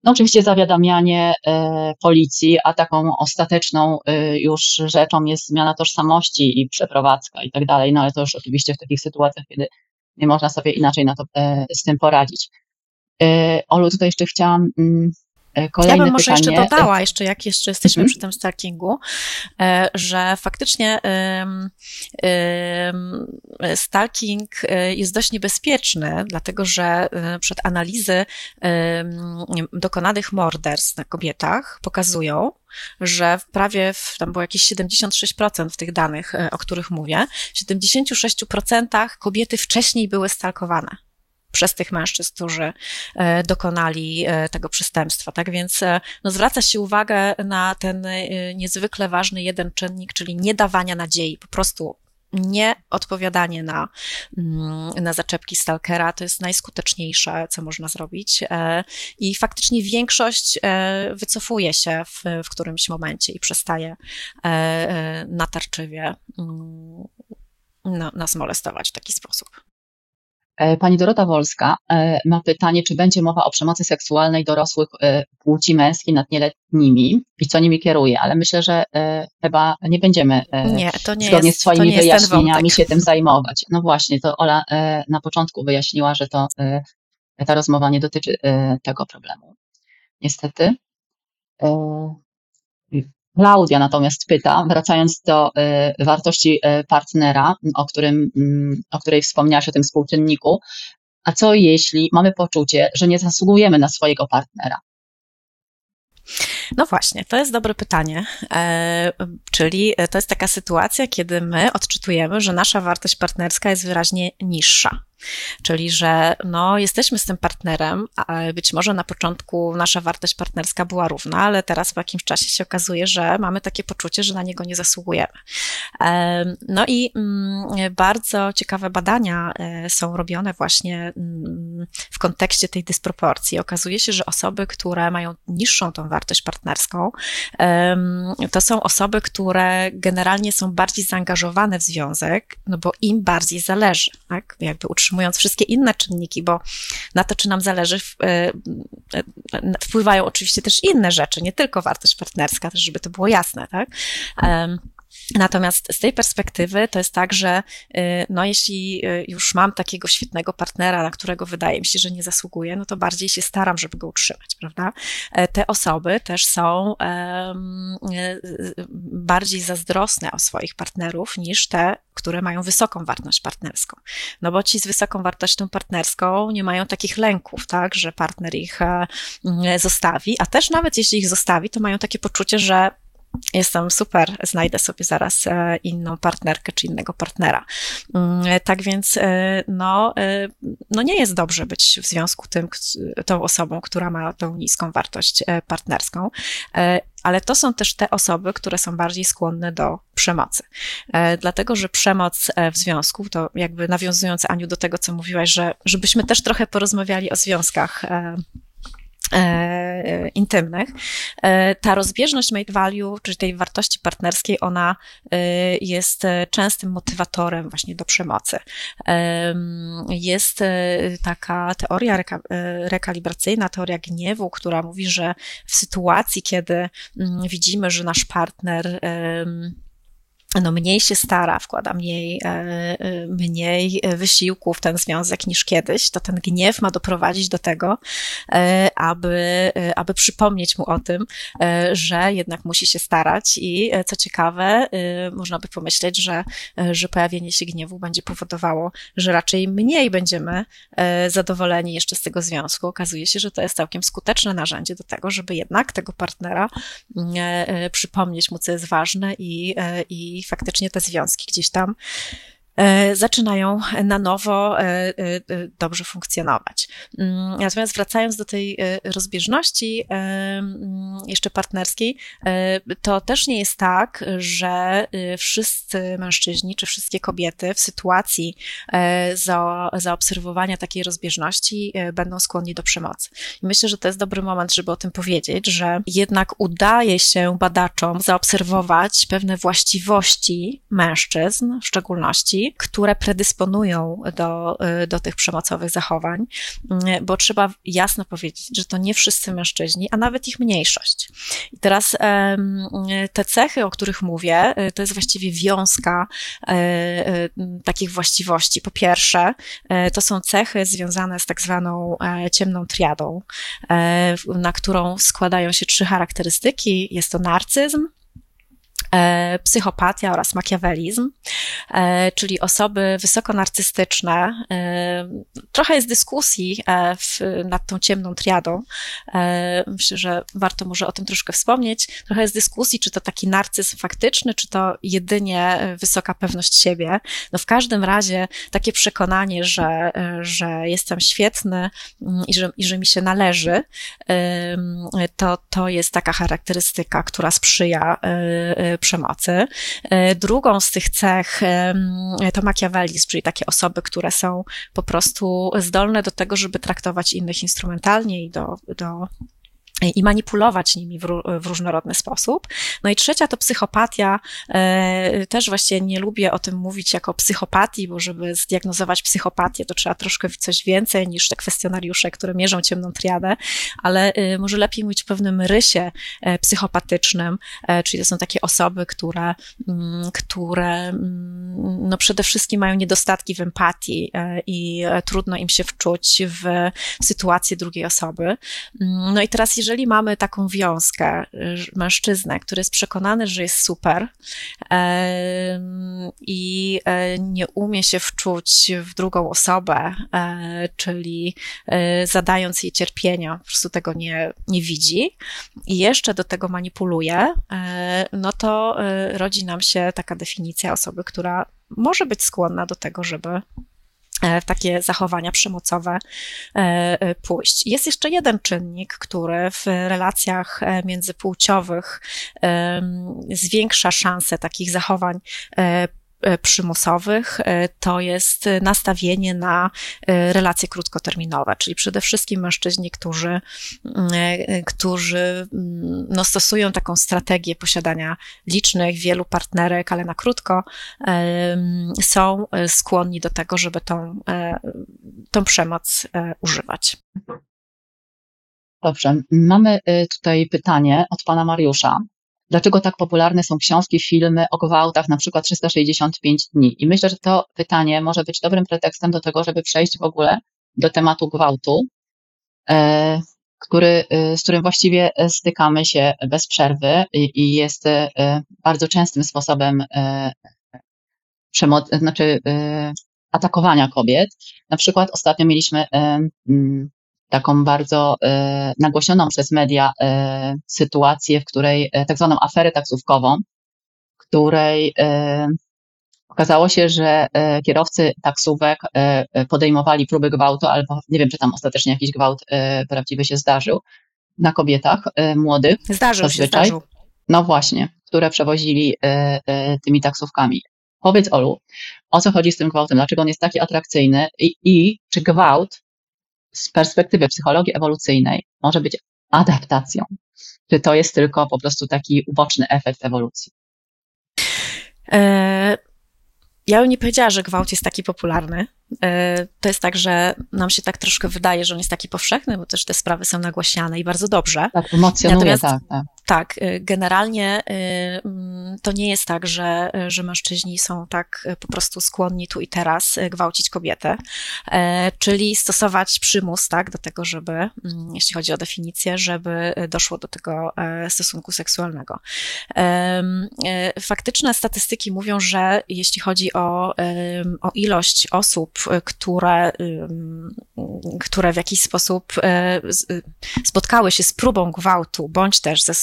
no oczywiście zawiadamianie e, policji, a taką ostateczną e, już rzeczą jest zmiana tożsamości i przeprowadzka i tak dalej, no ale to już oczywiście w takich sytuacjach, kiedy nie można sobie inaczej na to, e, z tym poradzić. Olu, tutaj jeszcze chciałam mm, Kolejne ja bym może pytanie. jeszcze dodała, jeszcze jak jeszcze jesteśmy mm -hmm. przy tym stalkingu, e, że faktycznie stalking e, jest dość niebezpieczny, dlatego że e, przed analizy dokonanych morderstw na kobietach pokazują, że w prawie, w, tam było jakieś 76% w tych danych, o których mówię, w 76% kobiety wcześniej były stalkowane przez tych mężczyzn, którzy e, dokonali e, tego przestępstwa. Tak więc e, no, zwraca się uwagę na ten niezwykle ważny jeden czynnik, czyli nie dawania nadziei, po prostu nie odpowiadanie na, mm, na zaczepki stalkera to jest najskuteczniejsze, co można zrobić. I faktycznie większość wycofuje się w, w którymś momencie i przestaje natarczywie mm, no, nas molestować w taki sposób. E, pani Dorota Wolska e, ma pytanie, czy będzie mowa o przemocy seksualnej dorosłych e, płci męskiej nad nieletnimi i co nimi kieruje, ale myślę, że chyba nie będziemy nie, to nie zgodnie jest, z swoimi wyjaśnieniami się tym zajmować. No właśnie, to Ola na początku wyjaśniła, że to ta rozmowa nie dotyczy tego problemu. Niestety. Klaudia natomiast pyta, wracając do y, wartości y, partnera, o, którym, mm, o której wspomniałaś, o tym współczynniku, a co jeśli mamy poczucie, że nie zasługujemy na swojego partnera? No właśnie, to jest dobre pytanie. E, czyli to jest taka sytuacja, kiedy my odczytujemy, że nasza wartość partnerska jest wyraźnie niższa. Czyli, że no, jesteśmy z tym partnerem, być może na początku nasza wartość partnerska była równa, ale teraz po jakimś czasie się okazuje, że mamy takie poczucie, że na niego nie zasługujemy. No i mm, bardzo ciekawe badania e, są robione właśnie mm, w kontekście tej dysproporcji. Okazuje się, że osoby, które mają niższą tą wartość partnerską, to są osoby, które generalnie są bardziej zaangażowane w związek, no bo im bardziej zależy, tak? Jakby utrzymują utrzymując wszystkie inne czynniki, bo na to, czy nam zależy, e, e, wpływają oczywiście też inne rzeczy, nie tylko wartość partnerska, też żeby to było jasne, tak? Natomiast z tej perspektywy to jest tak, że y, no jeśli y, już mam takiego świetnego partnera, na którego wydaje mi się, że nie zasługuje, no to bardziej się staram, żeby go utrzymać, prawda? E, te osoby też są y, bardziej zazdrosne o swoich partnerów niż te, które mają wysoką wartość partnerską. No bo ci z wysoką wartością partnerską nie mają takich lęków, tak, że partner ich e, zostawi, a też nawet jeśli ich zostawi, to mają takie poczucie, że jestem super, znajdę sobie zaraz e, inną partnerkę czy innego partnera. Mm, tak więc, e, no, e, no nie jest dobrze być w związku tym, tą osobą, która ma tą niską wartość partnerską, ale to są też te osoby, które są bardziej skłonne do przemocy. Dlatego, że przemoc w związku, to jakby nawiązując Aniu do tego, co mówiłaś, że żebyśmy też trochę porozmawiali o związkach E, intymnych, e, ta rozbieżność made value, czyli tej wartości partnerskiej, ona e, jest częstym motywatorem właśnie do przemocy. Jest taka teoria reka, rekalibracyjna, teoria gniewu, która mówi, że w sytuacji, kiedy mm, widzimy, że nasz partner no mniej się stara, wkłada mniej, e, e, mniej wysiłku w ten związek niż kiedyś, to ten gniew ma doprowadzić do tego, e, aby, aby przypomnieć mu o tym, że jednak musi się starać i co ciekawe, można by pomyśleć, że, że pojawienie się gniewu będzie powodowało, że raczej mniej będziemy zadowoleni jeszcze z tego związku. Okazuje się, że to jest całkiem skuteczne narzędzie do tego, żeby jednak tego partnera przypomnieć mu, co jest ważne i, i faktycznie te związki gdzieś tam zaczynają na nowo e, e, dobrze funkcjonować. Mm, natomiast wracając do tej rozbieżności mm, jeszcze partnerskiej, to też nie jest tak, że wszyscy mężczyźni czy wszystkie kobiety w sytuacji zaobserwowania takiej rozbieżności będą skłonni do przemocy. I myślę, że to jest dobry moment, żeby o tym powiedzieć, że jednak udaje się badaczom zaobserwować pewne właściwości mężczyzn w szczególności, które predysponują do, y, do tych przemocowych zachowań, y, bo trzeba jasno powiedzieć, że to nie wszyscy mężczyźni, a nawet ich mniejszość. I teraz te cechy, o których mówię, y, to jest właściwie wiązka takich właściwości. Po pierwsze, to są cechy związane z tak zwaną e, ciemną triadą, e, na którą składają się trzy charakterystyki. Jest to narcyzm, psychopatia oraz makiawelizm, e, czyli osoby wysoko narcystyczne. E, trochę jest dyskusji w, nad tą ciemną triadą. Myślę, że warto może o tym troszkę wspomnieć. Trochę jest dyskusji, czy to taki narcyzm faktyczny, czy to jedynie wysoka pewność siebie. No w każdym razie takie przekonanie, że, że jestem świetny mm, i że, i że mi się należy, to, to jest taka charakterystyka, która sprzyja przemocy. E, drugą z tych cech to makiawelizm, czyli takie osoby, które są po prostu zdolne do tego, żeby traktować innych instrumentalnie i do, do i manipulować nimi w, w, różnorodny sposób. No i trzecia to psychopatia. E, też właśnie nie lubię o tym mówić jako psychopatii, bo żeby zdiagnozować psychopatię, to trzeba troszkę coś więcej niż te kwestionariusze, które mierzą ciemną triadę, ale e, może lepiej mówić o pewnym rysie e, psychopatycznym, czyli to są takie osoby, które, mm, które mm, no przede wszystkim mają niedostatki w empatii i trudno im się wczuć w sytuację drugiej osoby. Mm, no i teraz, jeżeli jeżeli mamy taką wiązkę, mężczyznę, który jest przekonany, że jest super i nie umie się wczuć w drugą osobę, czyli zadając jej cierpienia, po prostu tego nie, nie widzi i jeszcze do tego manipuluje, no to rodzi nam się taka definicja osoby, która może być skłonna do tego, żeby e, w takie zachowania przemocowe e, e, pójść. Jest jeszcze jeden czynnik, który w relacjach międzypłciowych zwiększa szanse takich zachowań E, przymusowych, e, to jest nastawienie na e, relacje krótkoterminowe, czyli przede wszystkim mężczyźni, którzy, którzy mm, no, stosują taką strategię posiadania licznych, wielu partnerek, ale na krótko, są skłonni do tego, żeby tą, tą przemoc używać. Dobrze, mamy tutaj pytanie od pana Mariusza. Dlaczego tak popularne są książki, filmy o gwałtach, na przykład 365 dni? I myślę, że to pytanie może być dobrym pretekstem do tego, żeby przejść w ogóle do tematu gwałtu, e, który, e, z którym właściwie stykamy się bez przerwy i jest e, bardzo częstym sposobem przemocy, znaczy atakowania kobiet. Na przykład ostatnio mieliśmy taką bardzo e, nagłośnioną przez media e, sytuację, w której e, tak zwaną aferę taksówkową, której okazało się, że kierowcy taksówek podejmowali próby gwałtu, albo nie wiem, czy tam ostatecznie jakiś gwałt prawdziwy się zdarzył, na kobietach młodych. Zdarzył zazwyczaj. się, zdarzył. No właśnie, które przewozili tymi taksówkami. Powiedz Olu, o co chodzi z tym gwałtem? Dlaczego on jest taki atrakcyjny i, i czy gwałt z perspektywy psychologii ewolucyjnej może być adaptacją? Czy to jest tylko po prostu taki uboczny efekt ewolucji? E, ja bym nie powiedziała, że gwałt jest taki popularny. E, to jest tak, że nam się tak troszkę wydaje, że on jest taki powszechny, bo też te sprawy są nagłaśniane i bardzo dobrze. Tak, emocjonuje, Natomiast, tak, tak. Tak, y, generalnie y, mm, to nie jest tak, że, że mężczyźni są tak y, po prostu skłonni tu i teraz gwałcić kobietę, e, czyli stosować przymus, tak, do tego, żeby, mm, jeśli chodzi o definicję, żeby doszło do tego e, stosunku seksualnego. E, faktyczne statystyki mówią, że jeśli chodzi o, o ilość osób, które, które w jakiś sposób spotkały się z próbą gwałtu, bądź też ze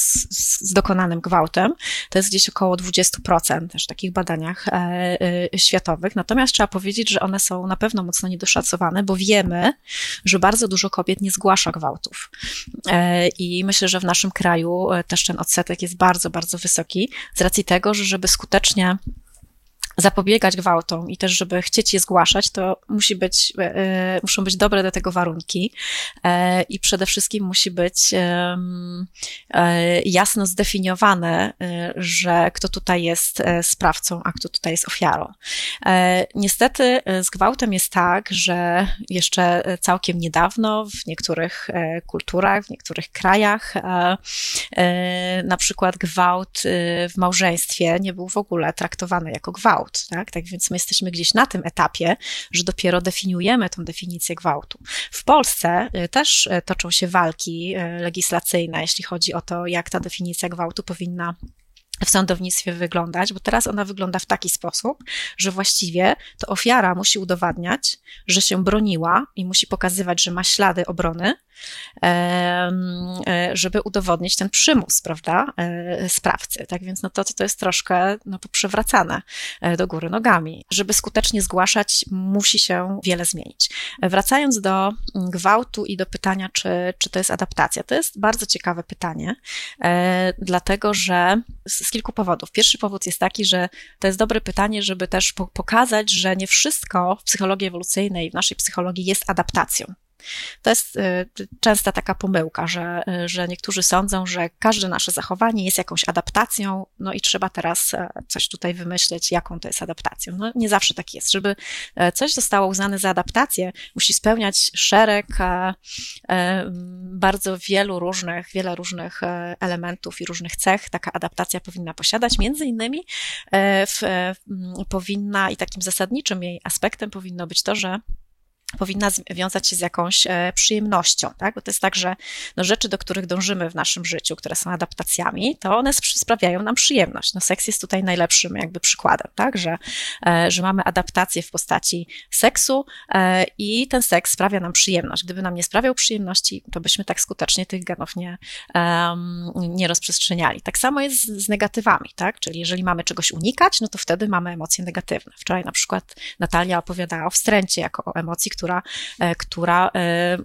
z dokonanym gwałtem, to jest gdzieś około 20% też w takich badaniach e, e, światowych. Natomiast trzeba powiedzieć, że one są na pewno mocno niedoszacowane, bo wiemy, że bardzo dużo kobiet nie zgłasza gwałtów. E, I myślę, że w naszym kraju też ten odsetek jest bardzo, bardzo wysoki, z racji tego, że żeby skutecznie zapobiegać gwałtom i też, żeby chcieć je zgłaszać, to musi być, e, e, muszą być dobre do tego warunki e, i przede wszystkim musi być jasno zdefiniowane, że kto tutaj jest sprawcą, a kto tutaj jest ofiarą. Niestety z gwałtem jest tak, że jeszcze całkiem niedawno w niektórych kulturach, w niektórych krajach na przykład gwałt w małżeństwie nie był w ogóle traktowany jako gwałt gwałt, tak? Tak więc my jesteśmy gdzieś na tym etapie, że dopiero definiujemy tą definicję gwałtu. W Polsce y, też y, toczą się walki y, legislacyjne, jeśli chodzi o to, jak ta definicja gwałtu powinna w sądownictwie wyglądać, bo teraz ona wygląda w taki sposób, że właściwie to ofiara musi udowadniać, że się broniła i musi pokazywać, że ma ślady obrony, żeby udowodnić ten przymus, prawda, e, sprawcy. Tak więc no to, to jest troszkę no, poprzewracane e, do góry nogami. Żeby skutecznie zgłaszać, musi się wiele zmienić. Wracając do gwałtu i do pytania, czy, czy to jest adaptacja. To jest bardzo ciekawe pytanie, dlatego że z kilku powodów. Pierwszy powód jest taki, że to jest dobre pytanie, żeby też pokazać, że nie wszystko w psychologii ewolucyjnej, w naszej psychologii jest adaptacją. To jest y, częsta taka pomyłka, że, y, że niektórzy sądzą, że każde nasze zachowanie jest jakąś adaptacją, no i trzeba teraz e, coś tutaj wymyśleć, jaką to jest adaptacją. No nie zawsze tak jest. Żeby e, coś zostało uznane za adaptację, musi spełniać szereg e, bardzo wielu różnych, wiele różnych elementów i różnych cech taka adaptacja powinna posiadać. Między innymi w, powinna i takim zasadniczym jej aspektem powinno być to, że powinna wiązać się z jakąś e, przyjemnością, tak? Bo to jest tak, że no, rzeczy, do których dążymy w naszym życiu, które są adaptacjami, to one sprawiają nam przyjemność. No, seks jest tutaj najlepszym jakby przykładem, tak? Że, e, że mamy adaptację w postaci seksu e, i ten seks sprawia nam przyjemność. Gdyby nam nie sprawiał przyjemności, to byśmy tak skutecznie tych genów nie, nie rozprzestrzeniali. Tak samo jest z, negatywami, tak? Czyli jeżeli mamy czegoś unikać, no to wtedy mamy emocje negatywne. Wczoraj na przykład Natalia opowiadała o wstręcie jako o emocji, która, e, która e,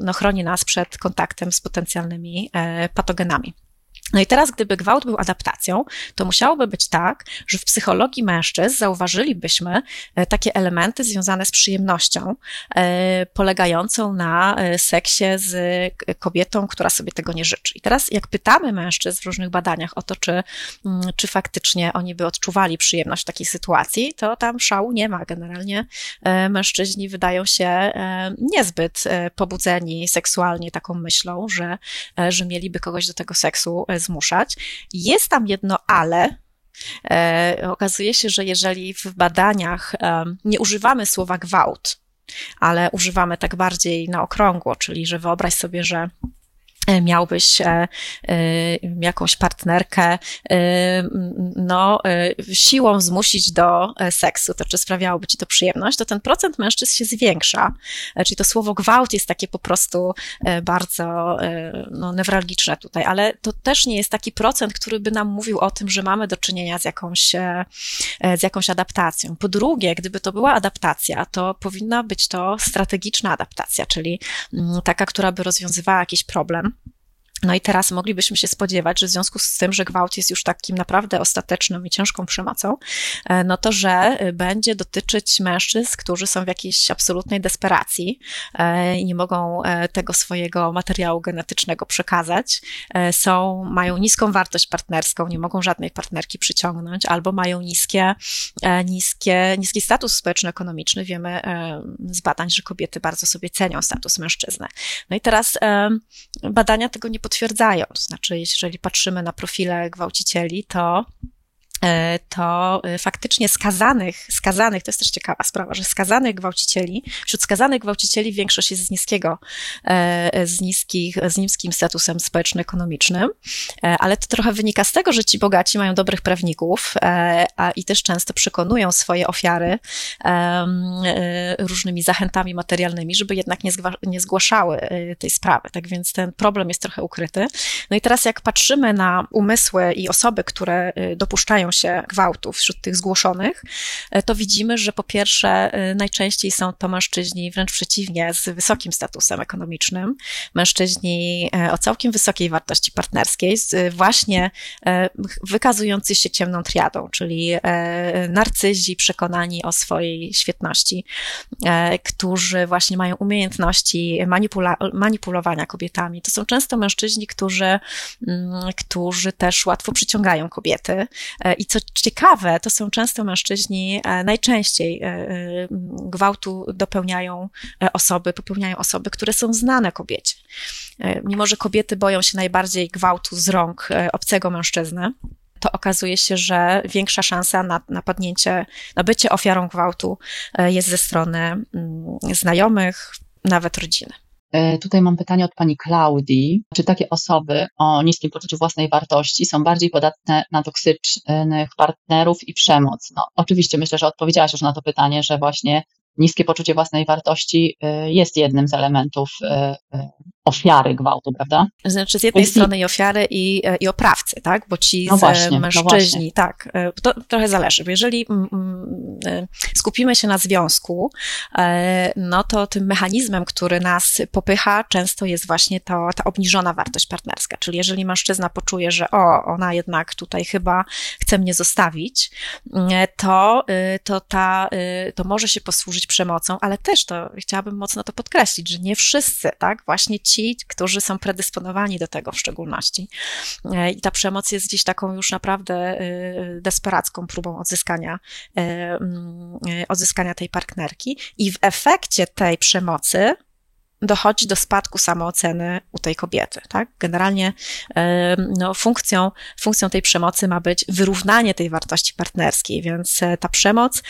no, chroni nas przed kontaktem z potencjalnymi e, patogenami. No i teraz, gdyby gwałt był adaptacją, to musiałoby być tak, że w psychologii mężczyzn zauważylibyśmy e, takie elementy związane z przyjemnością, e, polegającą na e, seksie z kobietą, która sobie tego nie życzy. I teraz, jak pytamy mężczyzn w różnych badaniach o to, czy, mm, czy faktycznie oni by odczuwali przyjemność w takiej sytuacji, to tam szału nie ma. Generalnie mężczyźni wydają się niezbyt pobudzeni seksualnie taką myślą, że, że mieliby kogoś do tego seksu zmuszać. Jest tam jedno ale, e, okazuje się, że jeżeli w badaniach nie używamy słowa gwałt, ale używamy tak bardziej na okrągło, czyli że wyobraź sobie, że miałbyś e, e, jakąś partnerkę no, siłą zmusić do seksu, to czy sprawiałoby ci to przyjemność, to ten procent mężczyzn się zwiększa. Czyli to słowo gwałt jest takie po prostu bardzo no, newralgiczne tutaj, ale to też nie jest taki procent, który by nam mówił o tym, że mamy do czynienia z jakąś, z jakąś adaptacją. Po drugie, gdyby to była adaptacja, to powinna być to strategiczna adaptacja, czyli mm, taka, która by rozwiązywała jakiś problem. No i teraz moglibyśmy się spodziewać, że w związku z tym, że gwałt jest już takim naprawdę ostateczną i ciężką przemocą, e, no to, że e, będzie dotyczyć mężczyzn, którzy są w jakiejś absolutnej desperacji e, i nie mogą tego swojego materiału genetycznego przekazać, są, mają niską wartość partnerską, nie mogą żadnej partnerki przyciągnąć, albo mają niskie, niskie, niski status społeczno-ekonomiczny. Wiemy z badań, że kobiety bardzo sobie cenią status mężczyzny. No i teraz badania tego nie potwierdzają. To znaczy, jeżeli patrzymy na profile gwałcicieli, to to e, faktycznie skazanych, skazanych, to jest też ciekawa sprawa, że skazanych gwałcicieli, wśród skazanych gwałcicieli większość jest z niskiego, e, z niskich, z niskim statusem społeczno-ekonomicznym, ale to trochę wynika z tego, że ci bogaci mają dobrych prawników a, i też często przekonują swoje ofiary różnymi zachętami materialnymi, żeby jednak nie, nie zgłaszały tej sprawy. Tak więc ten problem jest trochę ukryty. No i teraz jak patrzymy na umysły i osoby, które dopuszczają się gwałtów wśród tych zgłoszonych, e, to widzimy, że po pierwsze e, najczęściej są to mężczyźni wręcz przeciwnie z wysokim statusem ekonomicznym, mężczyźni e, o całkiem wysokiej wartości partnerskiej, właśnie wykazujący się ciemną triadą, czyli narcyzi przekonani o swojej świetności, którzy właśnie mają umiejętności manipula manipulowania kobietami. To są często mężczyźni, którzy, mm, którzy też łatwo przyciągają kobiety i co ciekawe, to są często mężczyźni, e, najczęściej e, e, gwałtu dopełniają osoby, popełniają osoby, które są znane kobiecie. Mimo, że kobiety boją się najbardziej gwałtu z rąk obcego mężczyzny, to okazuje się, że większa szansa na napadnięcie, na bycie ofiarą gwałtu jest ze strony mm, znajomych, nawet rodziny. E, tutaj mam pytanie od pani Klaudii. Czy takie osoby o niskim poczuciu własnej wartości są bardziej podatne na toksycznych partnerów i przemoc? No, oczywiście myślę, że odpowiedziałaś już na to pytanie, że właśnie niskie poczucie własnej wartości y, jest jednym z elementów y, y, ofiary gwałtu, prawda? Znaczy z jednej Jeśli... strony i ofiary i, i oprawcy, tak? Bo ci no właśnie, no mężczyźni, no tak, to trochę zależy. Bo jeżeli mm, mm, skupimy się na związku, e, no to tym mechanizmem, który nas popycha, często jest właśnie to, ta obniżona wartość partnerska. Czyli jeżeli mężczyzna poczuje, że o, ona jednak tutaj chyba chce mnie zostawić, to, to, ta, to może się posłużyć przemocą, ale też to chciałabym mocno to podkreślić, że nie wszyscy, tak, właśnie ci, którzy są predysponowani do tego w szczególności. E, I ta przemoc jest gdzieś taką już naprawdę e, desperacką próbą odzyskania, e, mm, odzyskania tej partnerki. I w efekcie tej przemocy dochodzi do spadku samooceny u tej kobiety. Tak? Generalnie no, funkcją, funkcją tej przemocy ma być wyrównanie tej wartości partnerskiej, więc e, ta przemoc,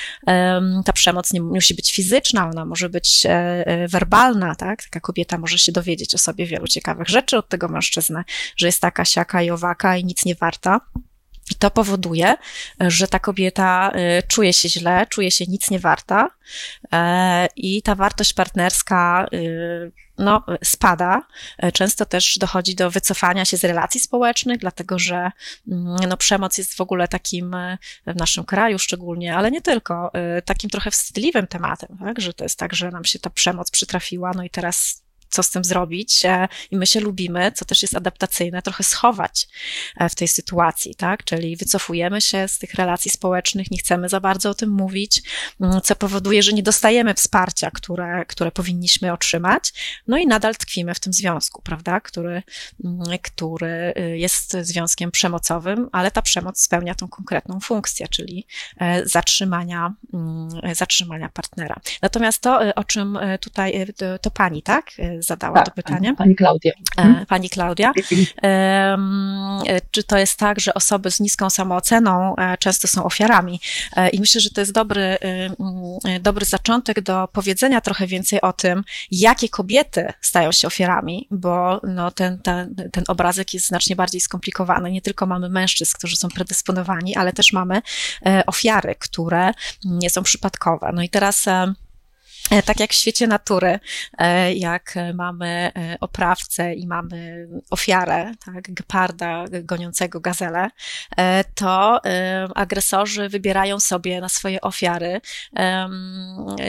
ta przemoc nie musi być fizyczna, ona może być e, e, werbalna. Tak? Taka kobieta może się dowiedzieć o sobie wielu ciekawych rzeczy od tego mężczyzny, że jest taka, siaka i owaka i nic nie warta. I to powoduje, że ta kobieta y, czuje się źle, czuje się nic nie warta e, i ta wartość partnerska y, no, spada. E, często też dochodzi do wycofania się z relacji społecznych, dlatego że mm, no, przemoc jest w ogóle takim, e, w naszym kraju szczególnie, ale nie tylko, takim trochę wstydliwym tematem, tak? że to jest tak, że nam się ta przemoc przytrafiła, no i teraz co z tym zrobić e, i my się lubimy, co też jest adaptacyjne, trochę schować e, w tej sytuacji, tak? Czyli wycofujemy się z tych relacji społecznych, nie chcemy za bardzo o tym mówić, mm, co powoduje, że nie dostajemy wsparcia, które, które powinniśmy otrzymać, no i nadal tkwimy w tym związku, prawda? Który, mm, który y, jest związkiem przemocowym, ale ta przemoc spełnia tą konkretną funkcję, czyli e, zatrzymania, mm, zatrzymania partnera. Natomiast to, o czym tutaj, to, to pani, tak? Zadała tak, to pytanie. Pani Klaudia. E, mhm. Pani Klaudia. E, czy to jest tak, że osoby z niską samooceną e, często są ofiarami? I myślę, że to jest dobry, dobry zaczątek do powiedzenia trochę więcej o tym, jakie kobiety stają się ofiarami, bo no, ten, ten, ten obrazek jest znacznie bardziej skomplikowany. Nie tylko mamy mężczyzn, którzy są predysponowani, ale też mamy ofiary, które nie są przypadkowe. No i teraz tak jak w świecie natury, e, jak mamy e, oprawcę i mamy ofiarę, tak, geparda goniącego gazelę, to agresorzy wybierają sobie na swoje ofiary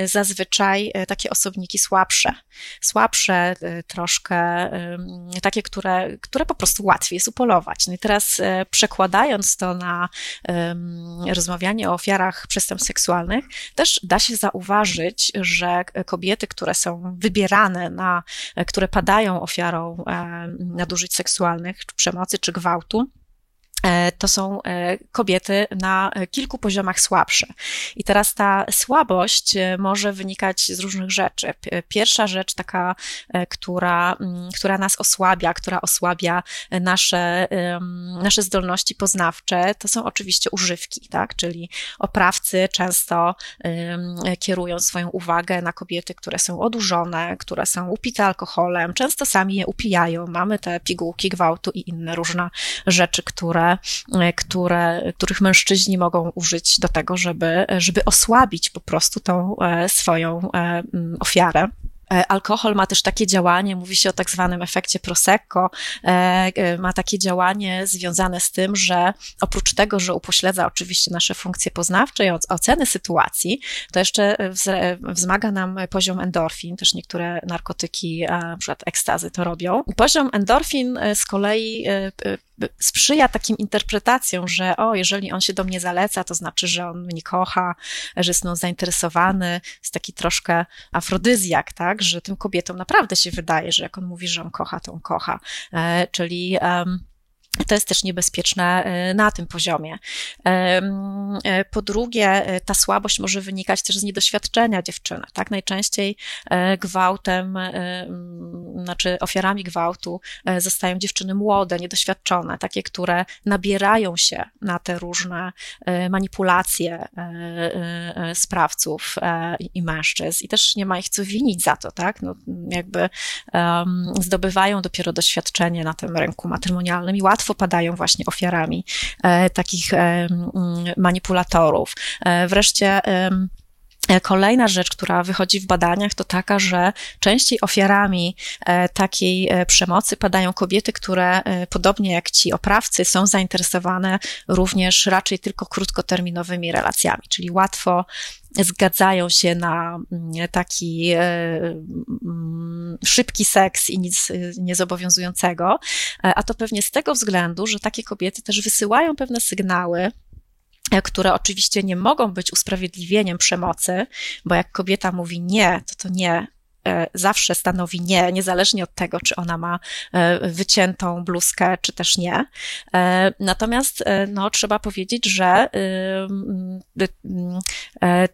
zazwyczaj takie osobniki słabsze. Słabsze, troszkę takie, które, które po prostu łatwiej jest upolować. No i teraz przekładając to na rozmawianie o ofiarach przestępstw seksualnych, też da się zauważyć, że że kobiety, które są wybierane na, które padają ofiarą e, nadużyć seksualnych, czy przemocy, czy gwałtu, E, to są e, kobiety na kilku poziomach słabsze. I teraz ta słabość e, może wynikać z różnych rzeczy. Pierwsza rzecz, taka, która, która nas osłabia, która osłabia nasze, nasze zdolności poznawcze, to są oczywiście używki, tak? Czyli oprawcy często kierują swoją uwagę na kobiety, które są odurzone, które są upite alkoholem, często sami je upijają. Mamy te pigułki gwałtu i inne różne rzeczy, które które, których mężczyźni mogą użyć do tego, żeby, żeby osłabić po prostu tą e, swoją e, ofiarę. E, alkohol ma też takie działanie, mówi się o tak zwanym efekcie Prosecco, ma takie działanie związane z tym, że oprócz tego, że upośledza oczywiście nasze funkcje poznawcze i oceny sytuacji, to jeszcze wzmaga nam poziom endorfin, też niektóre narkotyki, na przykład ekstazy to robią. Poziom endorfin z kolei sprzyja takim interpretacjom, że o, jeżeli on się do mnie zaleca, to znaczy, że on mnie kocha, że jest mną zainteresowany, jest taki troszkę afrodyzjak, tak, że tym kobietom naprawdę się wydaje, że jak on mówi, że on kocha, to on kocha, e, czyli um, to jest też niebezpieczne e, na tym poziomie. E, po drugie, e, ta słabość może wynikać też z niedoświadczenia dziewczyny. Tak, najczęściej gwałtem, znaczy ofiarami gwałtu zostają dziewczyny młode, niedoświadczone, takie, które nabierają się na te różne manipulacje sprawców i mężczyzn i też nie ma ich co winić za to, tak? No, jakby zdobywają dopiero doświadczenie na tym rynku matrymonialnym i łatwo łatwo padają właśnie ofiarami e, takich e, manipulatorów. E, wreszcie Kolejna rzecz, która wychodzi w badaniach, to taka, że częściej ofiarami takiej przemocy padają kobiety, które podobnie jak ci oprawcy są zainteresowane również raczej tylko krótkoterminowymi relacjami, czyli łatwo zgadzają się na mm, taki e, mm, szybki seks i nic e, niezobowiązującego, e, a to pewnie z tego względu, że takie kobiety też wysyłają pewne sygnały, które oczywiście nie mogą być usprawiedliwieniem przemocy, bo jak kobieta mówi nie, to to nie zawsze stanowi nie, niezależnie od tego, czy ona ma wyciętą bluzkę, czy też nie. Natomiast no, trzeba powiedzieć, że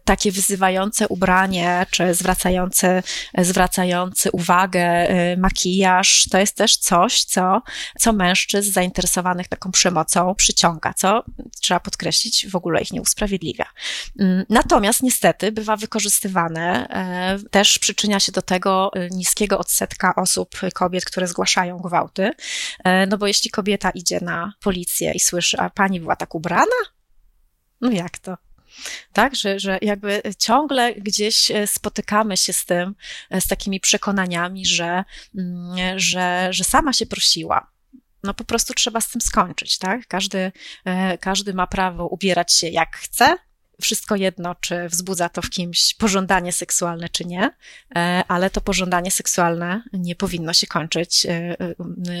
takie wyzywające ubranie, czy zwracające, zwracający uwagę makijaż, to jest też coś, co, co mężczyzn zainteresowanych taką przemocą przyciąga, co trzeba podkreślić, w ogóle ich nie usprawiedliwia. Mm, natomiast niestety bywa wykorzystywane, e, też przyczynia się do tego e, niskiego odsetka osób, kobiet, które zgłaszają gwałty, e, no bo jeśli kobieta idzie na policję i słyszy, a pani była tak ubrana? No jak to? tak, że, że jakby ciągle gdzieś spotykamy się z tym, z takimi przekonaniami, że, mm, że, że sama się prosiła, no po prostu trzeba z tym skończyć, tak? Każdy, e, każdy ma prawo ubierać się jak chce, wszystko jedno, czy wzbudza to w kimś pożądanie seksualne, czy nie, e, ale to pożądanie seksualne nie powinno się kończyć e,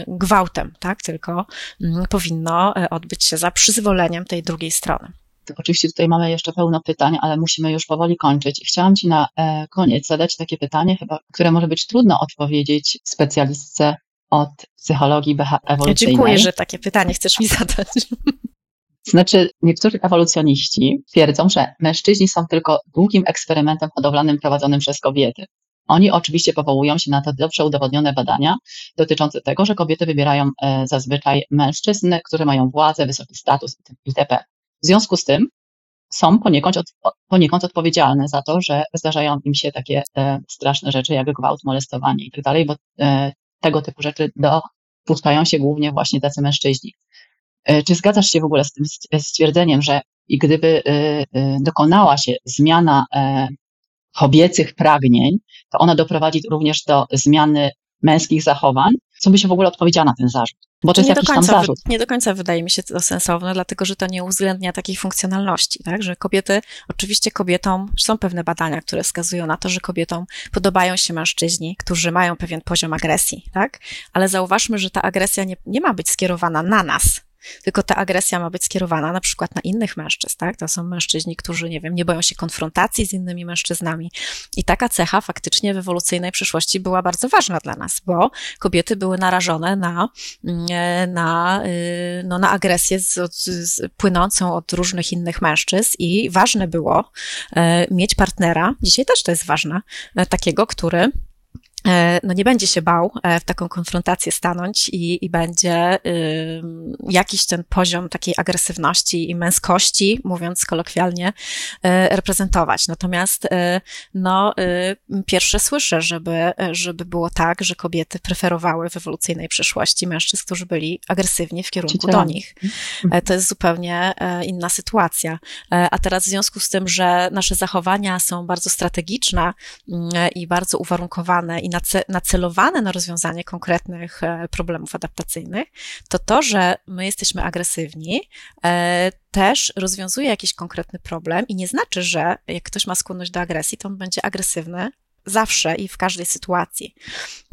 gwałtem, tak? Tylko mm, powinno odbyć się za przyzwoleniem tej drugiej strony. Oczywiście tutaj mamy jeszcze pełno pytań, ale musimy już powoli kończyć. Chciałam Ci na koniec zadać takie pytanie, chyba, które może być trudno odpowiedzieć specjalistce od psychologii ewolucyjnej. Dziękuję, że takie pytanie chcesz mi zadać. Znaczy, niektórzy ewolucjoniści twierdzą, że mężczyźni są tylko długim eksperymentem hodowlanym prowadzonym przez kobiety. Oni oczywiście powołują się na to dobrze udowodnione badania dotyczące tego, że kobiety wybierają e, zazwyczaj mężczyzn, którzy mają władzę, wysoki status itp. W związku z tym są poniekąd, od, poniekąd odpowiedzialne za to, że zdarzają im się takie e, straszne rzeczy jak gwałt, molestowanie itd., tak bo e, tego typu rzeczy dopuszczają się głównie właśnie tacy mężczyźni. E, czy zgadzasz się w ogóle z tym stwierdzeniem, że gdyby e, e, dokonała się zmiana kobiecych pragnień, to ona doprowadzi również do zmiany męskich zachowań? Co by się w ogóle odpowiedziała na ten zarzut? Bo to, jest jakiś końca, tam zarzut. Nie do końca wydaje mi się to sensowne, dlatego że to nie uwzględnia takiej funkcjonalności, tak? Że kobiety, oczywiście kobietom, są pewne badania, które wskazują na to, że kobietom podobają się mężczyźni, którzy mają pewien poziom agresji, tak? Ale zauważmy, że ta agresja nie, nie ma być skierowana na nas, tylko ta agresja ma być skierowana na przykład na innych mężczyzn, tak? To są mężczyźni, którzy, nie wiem, nie boją się konfrontacji z innymi mężczyznami. I taka cecha faktycznie w ewolucyjnej przyszłości była bardzo ważna dla nas, bo kobiety były narażone na, mm, na, y, no, na agresję z, z, płynącą od różnych innych mężczyzn i ważne było e, mieć partnera, dzisiaj też to jest ważne, e, takiego, który no nie będzie się bał e, w taką konfrontację stanąć i, i będzie y, jakiś ten poziom takiej agresywności i męskości, mówiąc kolokwialnie, y, reprezentować. Natomiast y, no, pierwsze słyszę, żeby, żeby było tak, że kobiety preferowały w ewolucyjnej przyszłości mężczyzn, którzy byli agresywni w kierunku do nich. To jest zupełnie inna sytuacja. A teraz w związku z tym, że nasze zachowania są bardzo strategiczne i bardzo uwarunkowane i nacelowane na rozwiązanie konkretnych e, problemów adaptacyjnych, to to, że my jesteśmy agresywni, e, też rozwiązuje jakiś konkretny problem i nie znaczy, że jak ktoś ma skłonność do agresji, to on będzie agresywny zawsze i w każdej sytuacji.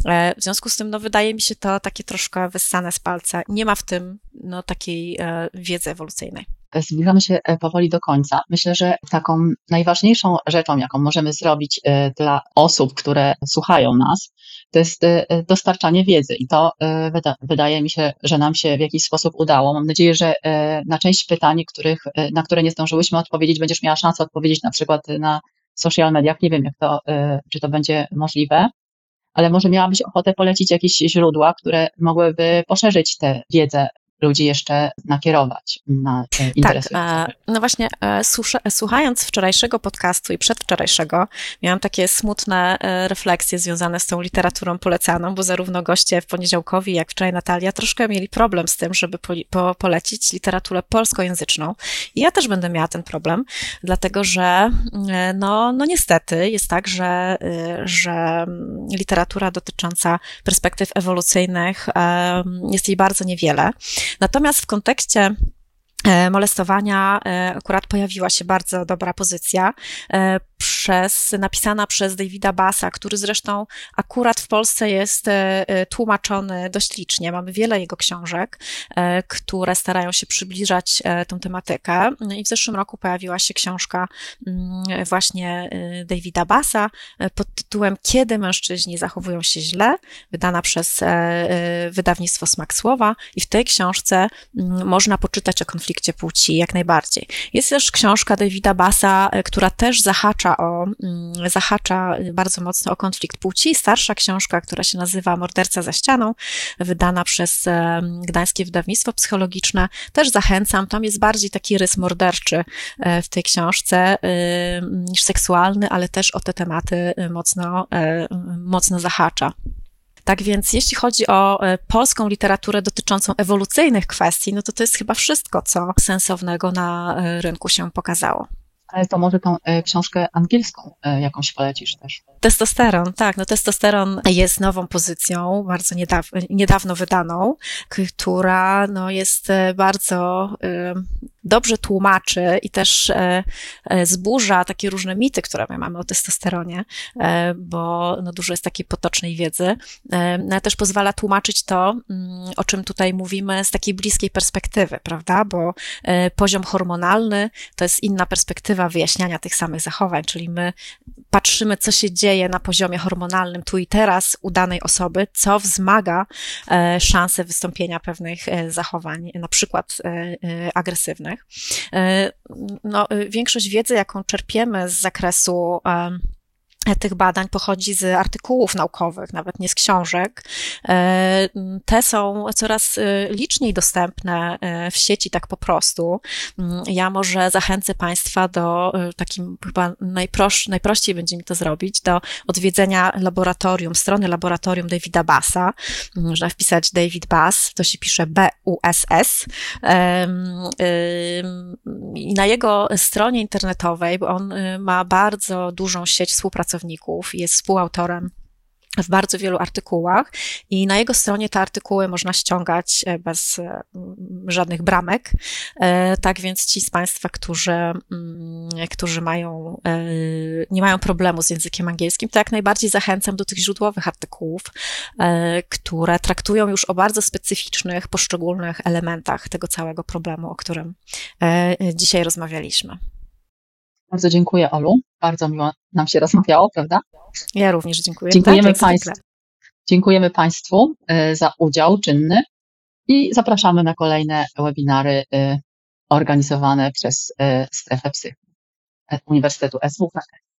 E, w związku z tym, no, wydaje mi się to takie troszkę wyssane z palca. Nie ma w tym no, takiej wiedzy ewolucyjnej zbliżamy się e, powoli do końca. Myślę, że taką najważniejszą rzeczą, jaką możemy zrobić e, dla osób, które słuchają nas, to jest e, dostarczanie wiedzy. I to wyda wydaje mi się, że nam się w jakiś sposób udało. Mam nadzieję, że na część pytań, których, na które nie zdążyłyśmy odpowiedzieć, będziesz miała szansę odpowiedzieć na przykład na social mediach. Nie wiem, jak to, czy to będzie możliwe ale może miałabyś ochotę polecić jakieś źródła, które mogłyby poszerzyć tę wiedzę ludzi jeszcze nakierować na te interesy. Tak, no właśnie, e, słuchając wczorajszego podcastu i przedwczorajszego, miałam takie smutne e, refleksje związane z tą literaturą polecaną, bo zarówno goście w poniedziałkowi, jak wczoraj Natalia, troszkę mieli problem z tym, żeby po, polecić literaturę polskojęzyczną. I ja też będę miała ten problem, dlatego że, e, no, no niestety jest tak, że, że literatura dotycząca perspektyw ewolucyjnych jest jej bardzo niewiele. Natomiast w kontekście e, molestowania e, akurat pojawiła się bardzo dobra pozycja. E, przez, napisana przez Davida Bassa, który zresztą akurat w Polsce jest tłumaczony dość licznie. Mamy wiele jego książek, które starają się przybliżać tą tematykę. I w zeszłym roku pojawiła się książka mm, właśnie Davida Bassa pod tytułem Kiedy mężczyźni zachowują się źle, wydana przez wydawnictwo Smak Słowa i w tej książce mm, można poczytać o konflikcie płci jak najbardziej. Jest też książka Davida Bassa, e, która też zahacza o, mm, zahacza bardzo mocno o konflikt płci. Starsza książka, która się nazywa Morderca za ścianą, wydana przez e, Gdańskie Wydawnictwo Psychologiczne. Też zachęcam, tam jest bardziej taki rys morderczy e, w tej książce niż seksualny, ale też o te tematy mocno, mocno zahacza. Tak więc jeśli chodzi o e, polską literaturę dotyczącą ewolucyjnych kwestii, no to to jest chyba wszystko, co sensownego na e, rynku się pokazało. To może tą e, książkę angielską jakąś polecisz też. Testosteron, tak, no testosteron jest nową pozycją, bardzo niedaw niedawno wydaną, która no, jest bardzo dobrze tłumaczy i też e, e, zburza takie różne mity, które my mamy o testosteronie, e, bo no dużo jest takiej potocznej wiedzy, no ale też pozwala tłumaczyć to, mm, o czym tutaj mówimy z takiej bliskiej perspektywy, prawda? Bo poziom hormonalny to jest inna perspektywa wyjaśniania tych samych zachowań, czyli my patrzymy, co się dzieje na poziomie hormonalnym tu i teraz u danej osoby, co wzmaga szansę wystąpienia pewnych zachowań, na przykład agresywnych. E, no, większość wiedzy, jaką czerpiemy z zakresu tych badań pochodzi z artykułów naukowych, nawet nie z książek. E, te są coraz e, liczniej dostępne e, w sieci, tak po prostu. Mm, ja może zachęcę Państwa do takim chyba najproś, najprościej będzie mi to zrobić, do odwiedzenia laboratorium, strony laboratorium Davida Bassa. Można wpisać David Bass, to się pisze B-U-S-S. I na jego stronie internetowej, bo on ma bardzo dużą sieć współpracowników, pracowników, jest współautorem w bardzo wielu artykułach i na jego stronie te artykuły można ściągać e, bez e, żadnych bramek. E, tak więc ci z Państwa, którzy, mm, którzy mają, nie mają problemu z językiem angielskim, to jak najbardziej zachęcam do tych źródłowych artykułów, które traktują już o bardzo specyficznych, poszczególnych elementach tego całego problemu, o którym dzisiaj rozmawialiśmy. Bardzo dziękuję, Olu. Bardzo miło nam się rozmawiało, prawda? Ja również dziękuję. Dziękujemy, tak, państwu, dziękujemy Państwu y, za udział czynny i zapraszamy na kolejne webinary y, organizowane przez y, Strefę Psych Uniwersytetu SWP.